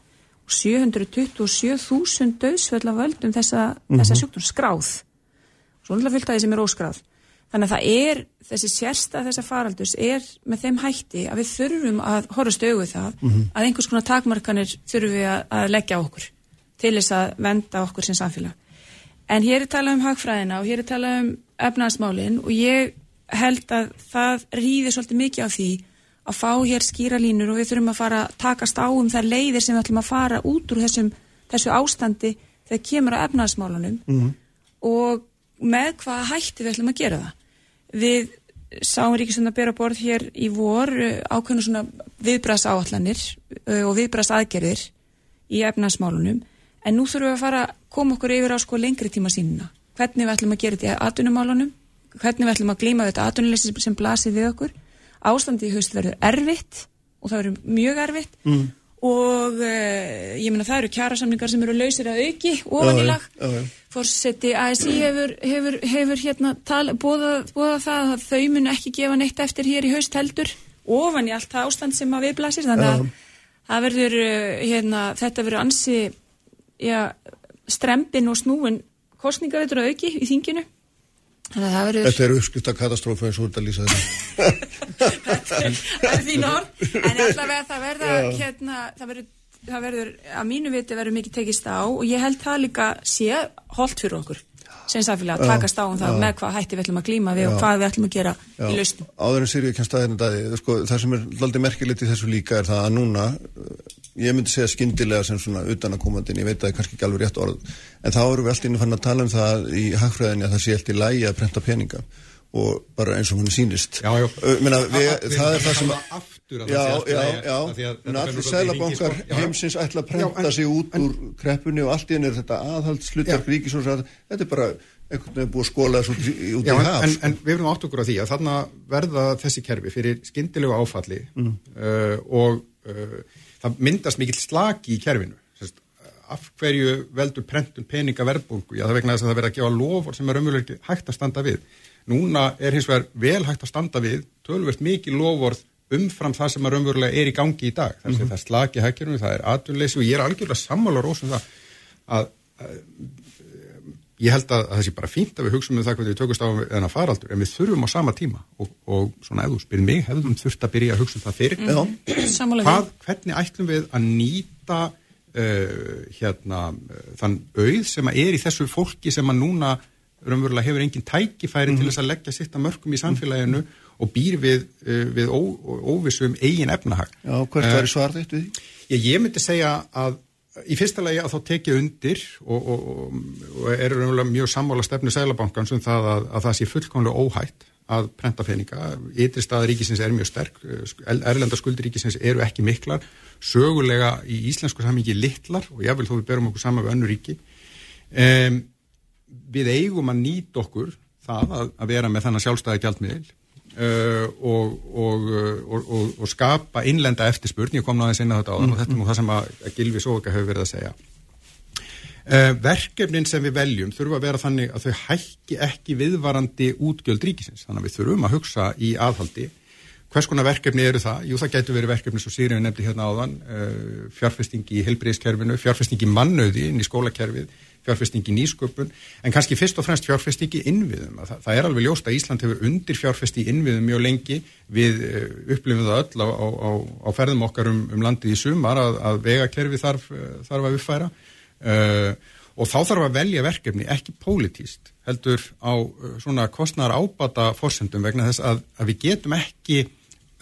og 727.000 döðsföll af völdum þessa, þessa sjúkdóm skráð. Svo náttúrulega fyllt að því sem er óskráð. Þannig að það er, þessi sérstað þessa faraldurs er með þeim hætti að við þurfum að horfast augu það að einhvers konar takmarkanir þurfum við að, að leggja okkur til þess að venda okkur sem samfélag. En hér er talað um hagfræðina og hér er talað um efnaðasmálin og ég held að það rýðir svolítið mikið á því að fá hér skýra línur og við þurfum að fara að takast á um þær leiðir sem við ætlum að fara út úr þessum, þessu ástandi þegar kemur á efnaðasmálunum Mhm. og með hvaða hætti við ætlum að gera það. Við sáum Ríkisund að bera borð hér í vor uh, ákveðnu svona viðbræðs áallanir og viðbræðs aðgerðir í efnaðasmálunum en nú þurfum við að fara að koma okkur yfir á sko lengri tíma sínuna. Hvernig við ætlum að gera þetta í atvinnumálunum, hvernig við ætlum að glíma þetta atvinnuleysi sem blasir við okkur. Ástandi í haust verður erfitt og það verður mjög erfitt Mm. og uh, ég meina það eru kjærasamningar sem eru lausir að auki ofanilag Já, já, já. fórseti ASI hefur, hefur, hefur hérna bóða, það að þau mun ekki gefa neitt eftir hér í haust heldur ofan í allt það ástand sem að viðblasir þannig að það verður uh, hérna, þetta verður ansi já, strempin og snúin kostningavetur að auki í þinginu að verður Þetta er uppskrift að katastrófa eins og þetta lýsa þetta. það er þín orð en allavega það verða hérna, það verður, það verður að mínu viti verður mikið tekist á og ég held það líka sé holdt fyrir okkur sem samfélag að takast á um það með hvað hætti við ætlum að glíma við og hvað við ætlum að gera í lausnum. Áður en Sirju kemst aðeins dæði, sko, það sem er aldrei merkilegt í þessu líka er það að núna, ég myndi segja skyndilega sem svona utanakomandin, ég veit að það er kannski ekki alveg rétt orð, en þá erum við alltaf inn að fann að tala um það í hagfræðinni að það sé alltaf í lægi að prenta peninga og bara eins og hún sýnist. Já, já. Meina, við, Að- við það erum er það að sem aftur að það Já, sé allt í já, lagi, já, af því að þetta en fer allir sælabankar heimsins ætla að prenta en- sig út úr kreppunni og allt í henni er þetta aðhaldslutverk ríkisons að þetta er bara einhvern veginn búið að skóla þessu út í, haf. en, sko. en við erum átt okkur á því að þarna verða þessi kerfi fyrir skyndilegu áfalli Mm. uh, og uh, það myndast mikill slaki í kerfinu. Sest, af hverju veldur prentun peninga verðbólgu? Já, það vegna þess að það verða að gefa lofur sem er ekki hægt að standa við. Núna er hins vegar vel hægt að standa við tölvert mikið lofvorð umfram það sem er umverulega er í gangi í dag. Það, mm -hmm. það slaki hækjörnum, það er atvinnleysi og ég er algjörlega sammála rósum það að ég held að, að það sé bara fínt að við hugsaum um það hvernig við tökumst á þennan faraldur en við þurfum á sama tíma. Og, og svona ef þú spyrir mig hefðum þurft að byrja að hugsa um það fyrir Já. Sammála Hvað, hvernig ætlum við að nýta uh, hérna uh, þann auð sem að er í þessu fólki sem að núna raunverulega hefur engin tækifæri til þess að leggja sitt að mörgum í samfélaginu og býr við, uh, við ó, óvissu um eigin efnahag. Já, hvert Eh, var í svar þitt við því? Ég, ég myndi segja að í fyrsta lagi að þá tekja undir og, og, og, og er raunverulega mjög sammála stefnu Sælabankans um það að, að það sé fullkomlega óhætt að prenta peninga. Ytri staða ríkisins er mjög sterk, erlenda skuldir ríkisins eru ekki miklar, sögulega í íslensku samingi litlar og jável þó við berum okkur saman við önnu ríki. Um, við eigum að nýta okkur það að, að vera með þannig sjálfstæði gjaldmiðil og, og, og, og, og skapa innlenda eftirspurn, ég kom náðins inn á þetta áðan og þetta er nú það sem að, Gilvi Sóka hefur verið að segja. Uh, verkefnin sem við veljum þurfa að vera þannig að þau hækki ekki viðvarandi útgjöld ríkisins, þannig að við þurfum að hugsa í aðhaldi. Hvers konar verkefni eru það? Jú, það getur verið verkefni svo Sigriðin nefndi hérna áðan, uh, fjárfesting í heilbriðiskerfinu, fjárfesting í mannauði inn í skólakerfið, fjárfesting í nýsköpun, en kannski fyrst og fremst fjárfesting í innviðum. Það, það er alveg ljóst að Ísland hefur undir fjárfesti innviðum mjög lengi, við uh, upplifum það öll á, á, á, á ferðum okkar um, um landið í sumar að, að vegakerfi þarf, þarf að uppfæra uh, og þá þarf að velja verkefni ekki pólitíst heldur á uh, svona kostnar ábata forsendum vegna þess að, að við getum ekki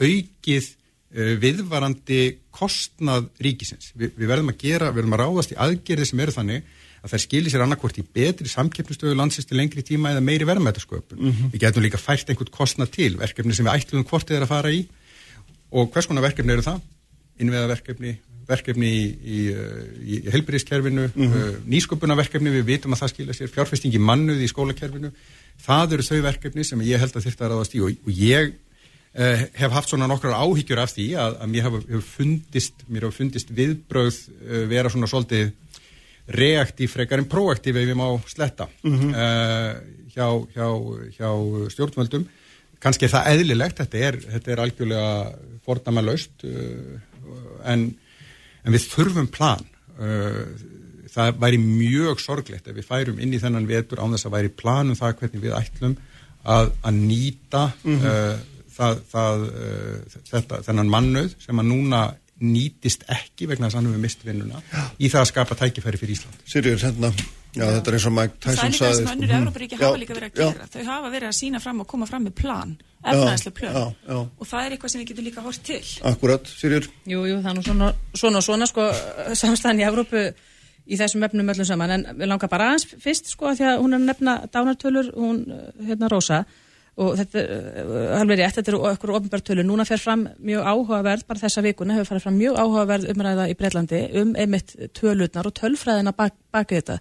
aukið viðvarandi kostnað ríkisins. Vi, við verðum að gera, við verðum að ráðast í aðgerði sem eru þannig að þær skilir sér annarkvort í betri samkeppnistöðu landsins til lengri tíma eða meiri verðmætasköpun. Mm -hmm. Við getum líka fært einhvern kostnað til verkefni sem við ætlum hvort þið er að fara í og hvers konar verkefni eru það? Innveðaverkefni, verkefni í, í, í, í helbriðskerfinu, mm -hmm. nýsköpunarverkefni, við vitum að það skilja sér, fjárfestingi mannuð í skólakerfinu, það eru þau verkefni sem ég held að þyrta að ráðast í og, og ég uh, hef haft svona nokkrar áhyggjur af því að, að mér hefur hef fundist, hefur fundist viðbröð uh, vera svona svolítið reaktív frekar en proaktív ef ég má sletta mm -hmm. uh, hjá, hjá, hjá stjórnvöldum kannski er það eðlilegt, þetta er, þetta er algjörlega fordamalöst uh, en, en við þurfum plan uh, það væri mjög sorglegt ef við færum inn í þennan vetur án þess að væri plan um það hvernig við ætlum að, að nýta mm -hmm. það, það, þetta, þennan mannauð sem að núna nýtist ekki vegna þess að hann hefur mist vinnuna í það að skapa tækifæri fyrir Ísland Sirjur, hérna, já, þetta er eins og Mike Það er Tyson líka það sagði sem sko. önnur Európaríki Já, hafa líka verið að já. gera. Þau hafa verið að sína fram og koma fram með plan, efnaðislega plan. já, já. Og það er eitthvað sem við getum líka hort til. Akkurat, Sirjur Jú, jú, það er nú svona, svona svona sko, samstæðan í Evrópu í þessum efnum öllum saman, en við langar bara aðeins fyrst sko, af því að hún er að nefna dánartölur, hún, hérna Rósa og þetta uh, alveg rétt, þetta eru okkur ofnbærtölur, núna fer fram mjög áhugaverð, bara þessa vikuna hefur farið fram mjög áhugaverð umræða í Breitlandi um einmitt tölurnar og tölfræðina bak, baki þetta.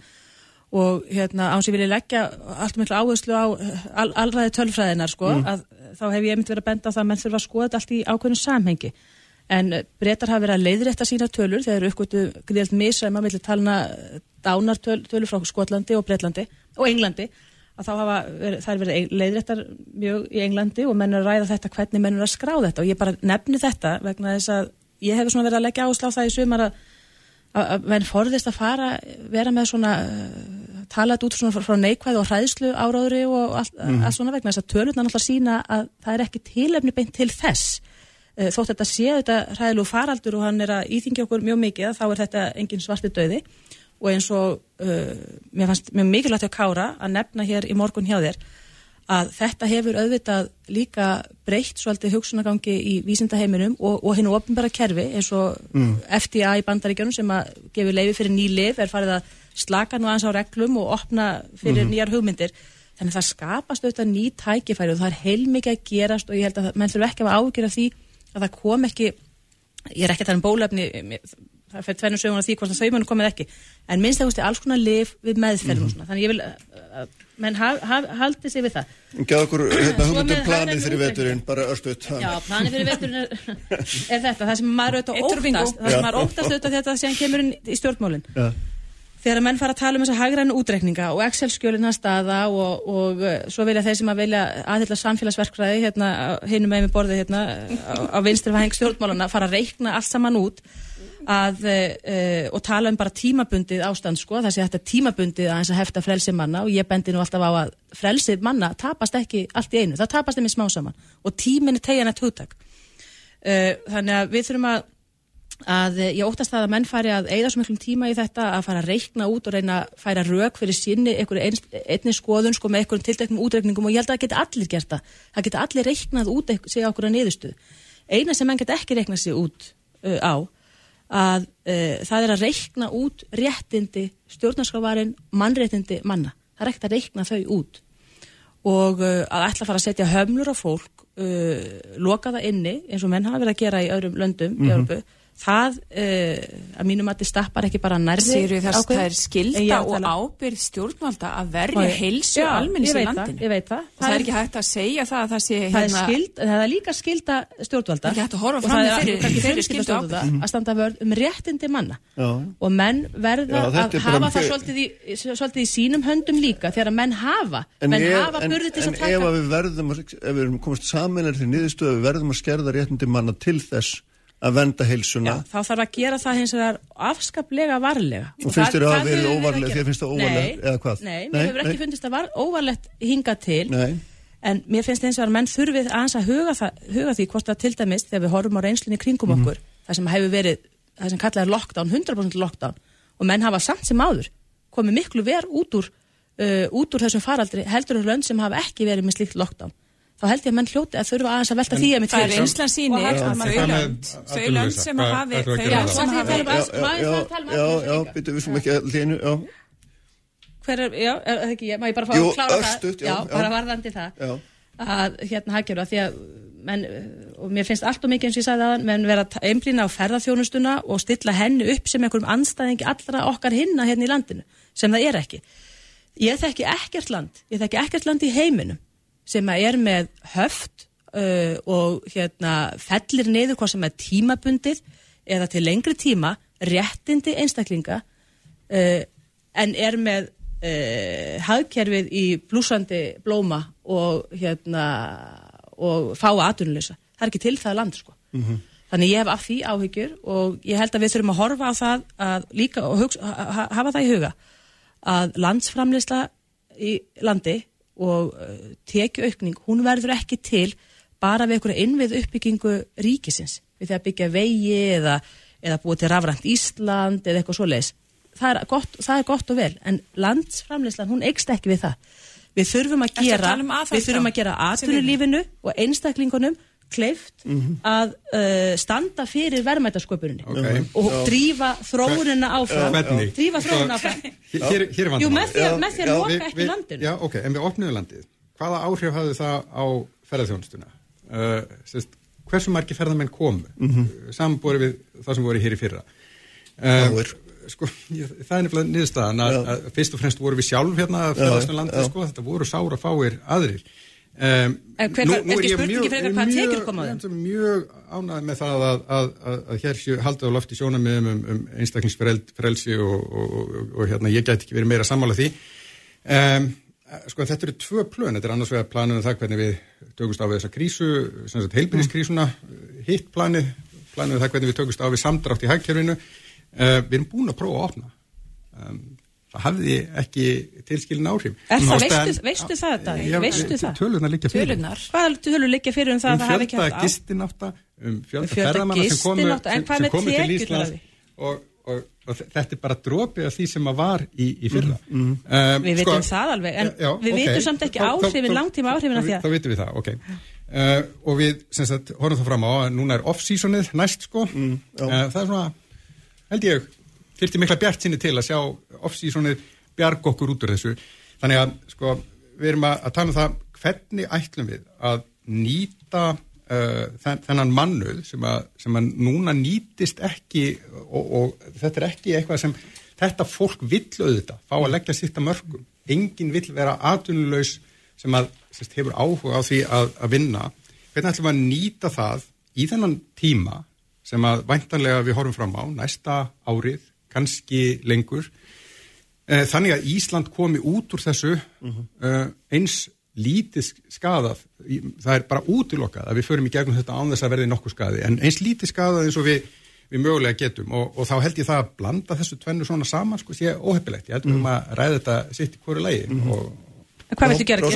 Og hérna áns ég vilja leggja allt miklu áherslu á al, alræði tölfræðinar sko, að þá hef ég einmitt verið að benda á það að menn þurfa að skoða allt í ákveðinu samhengi. En breytar hafa verið að leiðrétta sína tölur þegar eru uppgötu gríðalt misræma millir talna dánartölur frá Skotlandi og Breitlandi og Englandi að þá hafa það er verið leiðréttar mjög í Englandi og menn að ræða þetta hvernig menn er að skrá þetta. Og ég bara nefni þetta vegna þess að ég hefur svona verið að leggja áslá það í sumar að, að, að menn forðist að fara vera með svona uh, talað út svona frá, neikvæð og hræðslu áráðri og allt, mm. svona vegna þess að tölurna náttúrulega sína að það er ekki tilefni beint til þess. Uh, þótt þetta sé þetta hræðilegu faraldur og hann er að íþingja okkur mjög mikið þá er þetta engin svarti döði og eins og uh, mér fannst mjög mikilvægt að kára að nefna hér í morgun hjá þér að þetta hefur auðvitað líka breytt svolítið hugsunagangi í vísindaheiminum og, og hennu ofnbæra kerfi eins og mm. FTA í bandaríkjunum sem að gefur leiði fyrir ný liv er farið að slaka nú aðeins á reglum og opna fyrir mm -hmm. nýjar hugmyndir þannig að það skapast auðvitað ný tækifæri og það er heilmikið að gerast og ég held að menn þurfa ekki að ágjöra því að það kom ekki ég er ekki að tala um bólefni það fyrir tvennum söguna því hvort það saumunum komið ekki. En minnst það veist alls konar liv við meðferðum mm -hmm. þannig ég vil að menn ha, ha, haldi sig við það. Gæða okkur hérna hugmyndum planið fyrir veturinn bara örstuðt Já, planið fyrir veturinn er, er þetta, það sem maður auðvitað óttast það sem maður óttast auðvitað þetta sem kemur inn í stjórnmálinn Já. Þegar að menn fara að tala um þessa hagrænu útreikninga og Excel-skjölinn að staða og, og uh, svo vilja þeir sem að vilja aðhylla samfélagsverkfræði hérna, hinn með með borði hérna, á, á vinstri fæðing stjórnmáluna fara að að, uh, og tala um bara tímabundið ástand sko, það sé þetta tímabundið að þess að hefta frelsið manna og ég bendi nú alltaf á að frelsið manna tapast ekki allt í einu, það tapast þeim í smá saman og tíminni tegjan eitt hugtak. Uh, þannig að við þurfum að að ég óttast það að menn fari að eigða svo miklum tíma í þetta að fara að reikna út og reyna að færa rauk fyrir sinni einni skoðun sko með einhverjum tilteknum útreikningum og ég held að það geti allir gert það. Það geti allir reiknað út sig á okkur að niðurstuð eina sem menn geti ekki reiknað sig út uh, á að uh, það er að reikna út réttindi stjórnarskrávarin mannréttindi manna það er ekkert að reikna þau út og uh, að ætla að fara að setja hömlur á fólk uh, loka það inni eins og menn hafa verið að gera í öðrum löndum mm -hmm. í Európu það uh, að mínum að þið stappar ekki bara nærði Sýru þess að það er skilda og ábyrð stjórnvalda að verja heilsu almennis í landinu? ég veit það. Og það er ekki hægt að segja það að það sé það, hérna, er, skild, það er líka skilda stjórnvalda. Það er ekki hægt að horfa fram með fyrir skilda ábyrð að standa vörð um réttindi manna. Já. og menn verða Já, að hafa það svolítið í, sínum höndum líka þegar að menn hafa. En menn hafa burði til að taka. en ef við verðum ef við komast saman er því niðurstöðu við verðum að skerða réttindi manna til þess að venda heilsuna. Já, þá þarf að gera það hins vegar afskaplega varlega. Og, og finnst þér að það verið óvarlegt, þér finnst það óvarlegt eða hvað? Nei, mér hefur ekki fundist að óvarlegt hinga til, nei. en mér finnst eins og að menn þurfið aðeins að huga, það, huga því hvort það til dæmis þegar við horfum á reynslunni kringum mm -hmm. okkur, það sem hefur verið, það sem kallað er lockdown, 100% lockdown, og menn hafa samt sem áður komið miklu verð út úr, uh, út úr þessum faraldri heldur um lönd sem hafa ekki verið með slíkt lockdown þá held ég að menn hljóti að þurfa aðeins að velta því að mitt fyrir. Það er einslan síni að þau lönd sem hafi Já, já, byttu við sem ekki að línu, já. Hver er, já, er ekki ég, má ég bara fá að klára það, já, bara varðandi það, að hérna haggjur að því að menn, og mér finnst allt og mikið eins og ég sagði aðan, menn vera einblýna á ferðarþjónustuna og stilla henni upp sem einhverjum anstæðingi allra okkar hinna hérna í landinu, sem það er ekki. Ég þekki ekkert land, ég þekki ekkert land í heiminum sem er með höft uh, og hérna fellir niður hvað sem er tímabundið eða til lengri tíma réttindi einstaklinga uh, en er með uh, hagkerfið í blúsandi blóma og hérna og fá aðunlösa. Það er ekki til það land sko. Mm -hmm. Þannig ég hef af því áhyggjur og ég held að við þurfum að horfa á það að líka og hugsa, hafa það í huga að landsframleysla í landi og uh, tekjuaukning, hún verður ekki til bara við einhverja innvið uppbyggingu ríkisins, við því að byggja vegi eða, eða búið til rafrænt Ísland eða eitthvað svo leiðis. Það, það er gott og vel, en landsframleyslan, hún eikst ekki við það. Við þurfum að gera, um við þurfum að gera atvinnulífinu og einstaklingunum kleift mm -hmm. að uh, standa fyrir verðmætasköpuninni okay. og Já. drífa þróunina áfram. Uh, drífa þróunina áfram. Hér, hér Jú, með því að, með því að loka við, landinu. Já, ok, en við opniðum landið. Hvaða áhrif hafði það á ferðarþjónustuna uh, sérst, hversu margi ferðarmenn komu? Mm -hmm. sambúri við það sem voru hér í fyrra. Uh, sko, ég, það er nefnilega niðurstaðan að, að fyrst og fremst voru við sjálf hérna að ferðarþjónustuna landið, sko, þetta voru sára fáir aðrir Um, hver er frekar hvað tekjur koma af þeim? þeim? Mjög ánægð með það að, að, að, að hér séu haldið á lofti sjónamiðum um, um einstaklingsfrelsi og, og, og, og hérna, ég gæti ekki verið meira sammála því. Um, sko þetta eru tvö plön, þetta er annars vegar planið um það hvernig við tökumst á við þessa krísu, sem sagt heilbyrðiskrísuna, hitt planið, planið um það hvernig við tökumst á við samdrátt í hagkerfinu. Uh, við erum búin að prófa að opna. Um, það hafði ekki tilskilin áhrif. Er það, veistu, veistu það, Davíð? Já, Veistu það? Tölurnar liggja fyrir. Tölunar. Hvað tölur liggja fyrir um það um að það hafi ekki haft á? gistinátta um fjölda Fjölda ferðamanna sem komu, sem, sem komu til Íslands og, og, og þetta er bara dropið af því sem að var í, í fyrra um, Við vitum það alveg, en við vitum samt ekki áhrifin, langtíma áhrifin af því að- Þá vitum við það, ok uh, og við, sem sagt, horfum það fram á að núna er off-seasonið næst sko Mm, uh, það er svona, held ég þyrfti mikla bjart sinni til að sjá off-seasonið bjarg okkur út úr þessu. Þannig að, sko, við erum að, að tala um það hvernig ætlum við að nýta uh, þen, þennan mannuð sem að, sem að núna nýtist ekki og, og þetta er ekki eitthvað sem þetta fólk vill auðvitað fá að leggja sitt að mörgum enginn vill vera atvinnulegs sem að sérst, hefur áhuga á því að, að vinna. Hvernig ætlum við að nýta það í þennan tíma sem að væntanlega við horfum fram á næsta árið, kannski lengur. Eh, Þannig að Ísland komi út úr þessu uh, eins lítið skadað, það er bara útilokkað að við förum í gegnum þetta án þess að verði nokkuð skadi, en eins lítið skadað eins og við, við mögulega getum. Og, og þá held ég það að blanda þessu tvennu svona saman sko sé óheppilegt, ég held um að ræða þetta sitt í hverju lægi og En Hvað viltu gera? Mér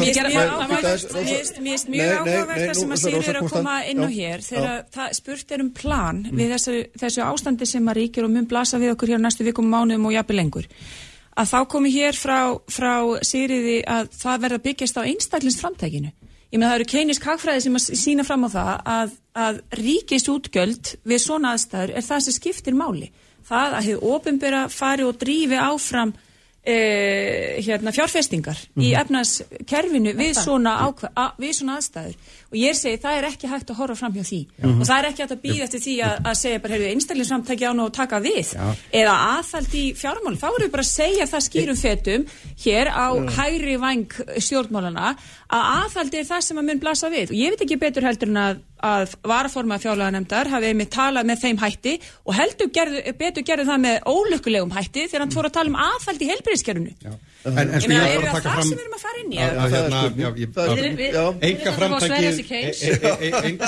finnst mjög áhugavert- það sem að Sigur er að koma inn já, hér þegar það spurt er um plan við þessu, þessu ástandi sem að ríkir og mun blasa við okkur hér næstu vikum, mánuðum og jafnvel lengur að þá komi hér frá, frá Sigriði að það verða byggjast á einstaklingsframtækinu ég með það eru keinis kakfræði sem að sína fram á það að, að ríkist útgjöld við svona aðstæður er það sem skiptir máli það að hefur ofinbera fari og drífi áfram e, hérna, fjárfestingar í efnaðskerfinu við, svona ákva- a, við svona aðstæður og ég segi það er ekki hægt að horfa fram hjá því. Og það er ekki hægt að býða eftir því að, að segja bara, heyrðu, einstaklingsframtæki á nú að taka við. Já. eða aðhald í fjármál þá erum við bara að segja það skýrum fetum hér á hægri vang stjórnmálana að aðhaldi er það sem að mun blasa við. Og ég veit ekki betur heldur en að, að varaforma fjárlaganemdar hafi einmitt talað með þeim hætti og heldur gerðu, betur gerðu það með ólökulegum hætti þegar hann fór að tala um aðhald í heilbyrðiskerfinu en, en sko ég er var að taka fram sem við erum að fara inn í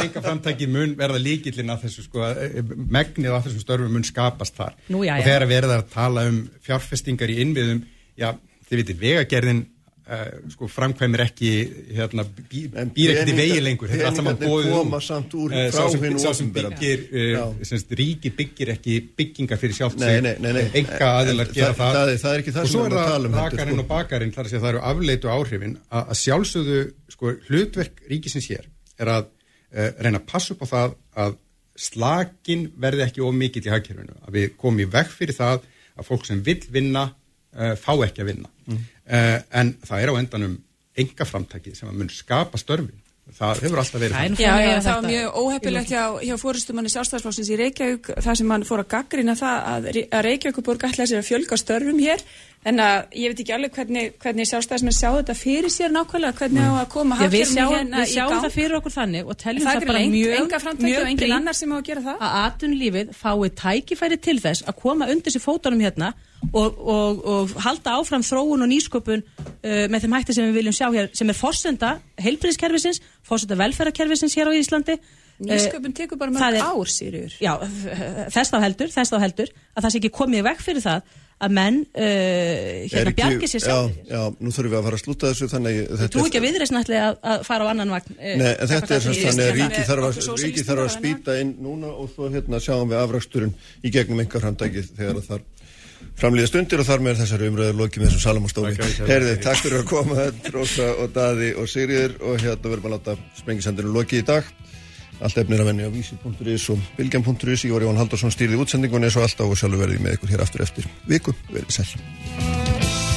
enga framtæki mun verða líkillin að þessu sko, e- megnið af þessum störfum mun skapast þar. Nú, já, og já. þegar verða að tala um fjárfestingar í innviðum já, þið vitið, vegagerðin sko, framkvæmir ekki hérna, En býr til peningar- vegi lengur þetta er allt saman úr Eh, sá sem, byggir Já. semst, ríki byggir ekki byggingar fyrir sjálft Nei, nei, nei, nei. enga aðilar gera það- það, það er- og svo er það um rakarinn sko. og bakarinn þar að það eru afleitu áhrifin að, sjálfsögðu sko, hlutverk ríkisins hér er að reyna að passa upp á það að slakin verði ekki mikill í hagkerfinu að við komum í veg fyrir það að fólk sem vill vinna fá ekki að vinna Mm. En það er á endanum enga framtæki sem að mun skapa störfin. Það hefur alltaf verið Það. Já, já, að það var mjög óheppilegt hjá, hjá fórustumanni sjálfstæðsflóksins í Reykjavík þar sem hann fór að gaggrina það að, að Reykjavíkuborg ætlaði sér að fjölga störfum hér en að ég veit ekki alveg hvernig, hvernig sjálfstæðismenn sjá þetta fyrir sér nákvæmlega hvernig á að koma Já, við hagkerfinu sjáum, hérna við í sjáum gang. það fyrir okkur þannig og teljum það það, bara mjög, sem á að atvinnulífið fái tækifæri til þess að koma undir sér fótunum hérna og, og, og halda áfram þróun og nýsköpun uh, með þeim hætti sem við viljum sjá hér sem er forsenda heilbriðskerfisins, forsenda velferðarkerfisins hér á Íslandi Nýsköpun tekur bara mörg er- ár, Sýriur Já, þess þá heldur, þess þá heldur að það sé ekki komið í veg fyrir það að menn uh, hérna bjargi sér já, sjálf já, nú þurfum við að fara að slúta þessu þannig að Þú þetta trú ekki að viðreysn ætli að, að fara á annan vagn uh, Nei, en þetta er semst þannig að ríki þarf að, ríki þarf að spýta inn núna og svo hérna sjáum við afraksturinn í gegnum einhver framtækið þegar það framlýða stundir og þar með er þessari umröður lokið með þessum salamastófi. Herði, takk fyrir að koma, Rósa og Daði og Sigriður og hérna verðum að láta sprengisendinu lokið í dag. Allt efnir að venni á vísi.is og bilgjan.is. Ég var Jón Haldarsson stýrði útsendingunni svo alltaf og sjálfur verði með ykkur hér aftur eftir viku. Verðið sæl.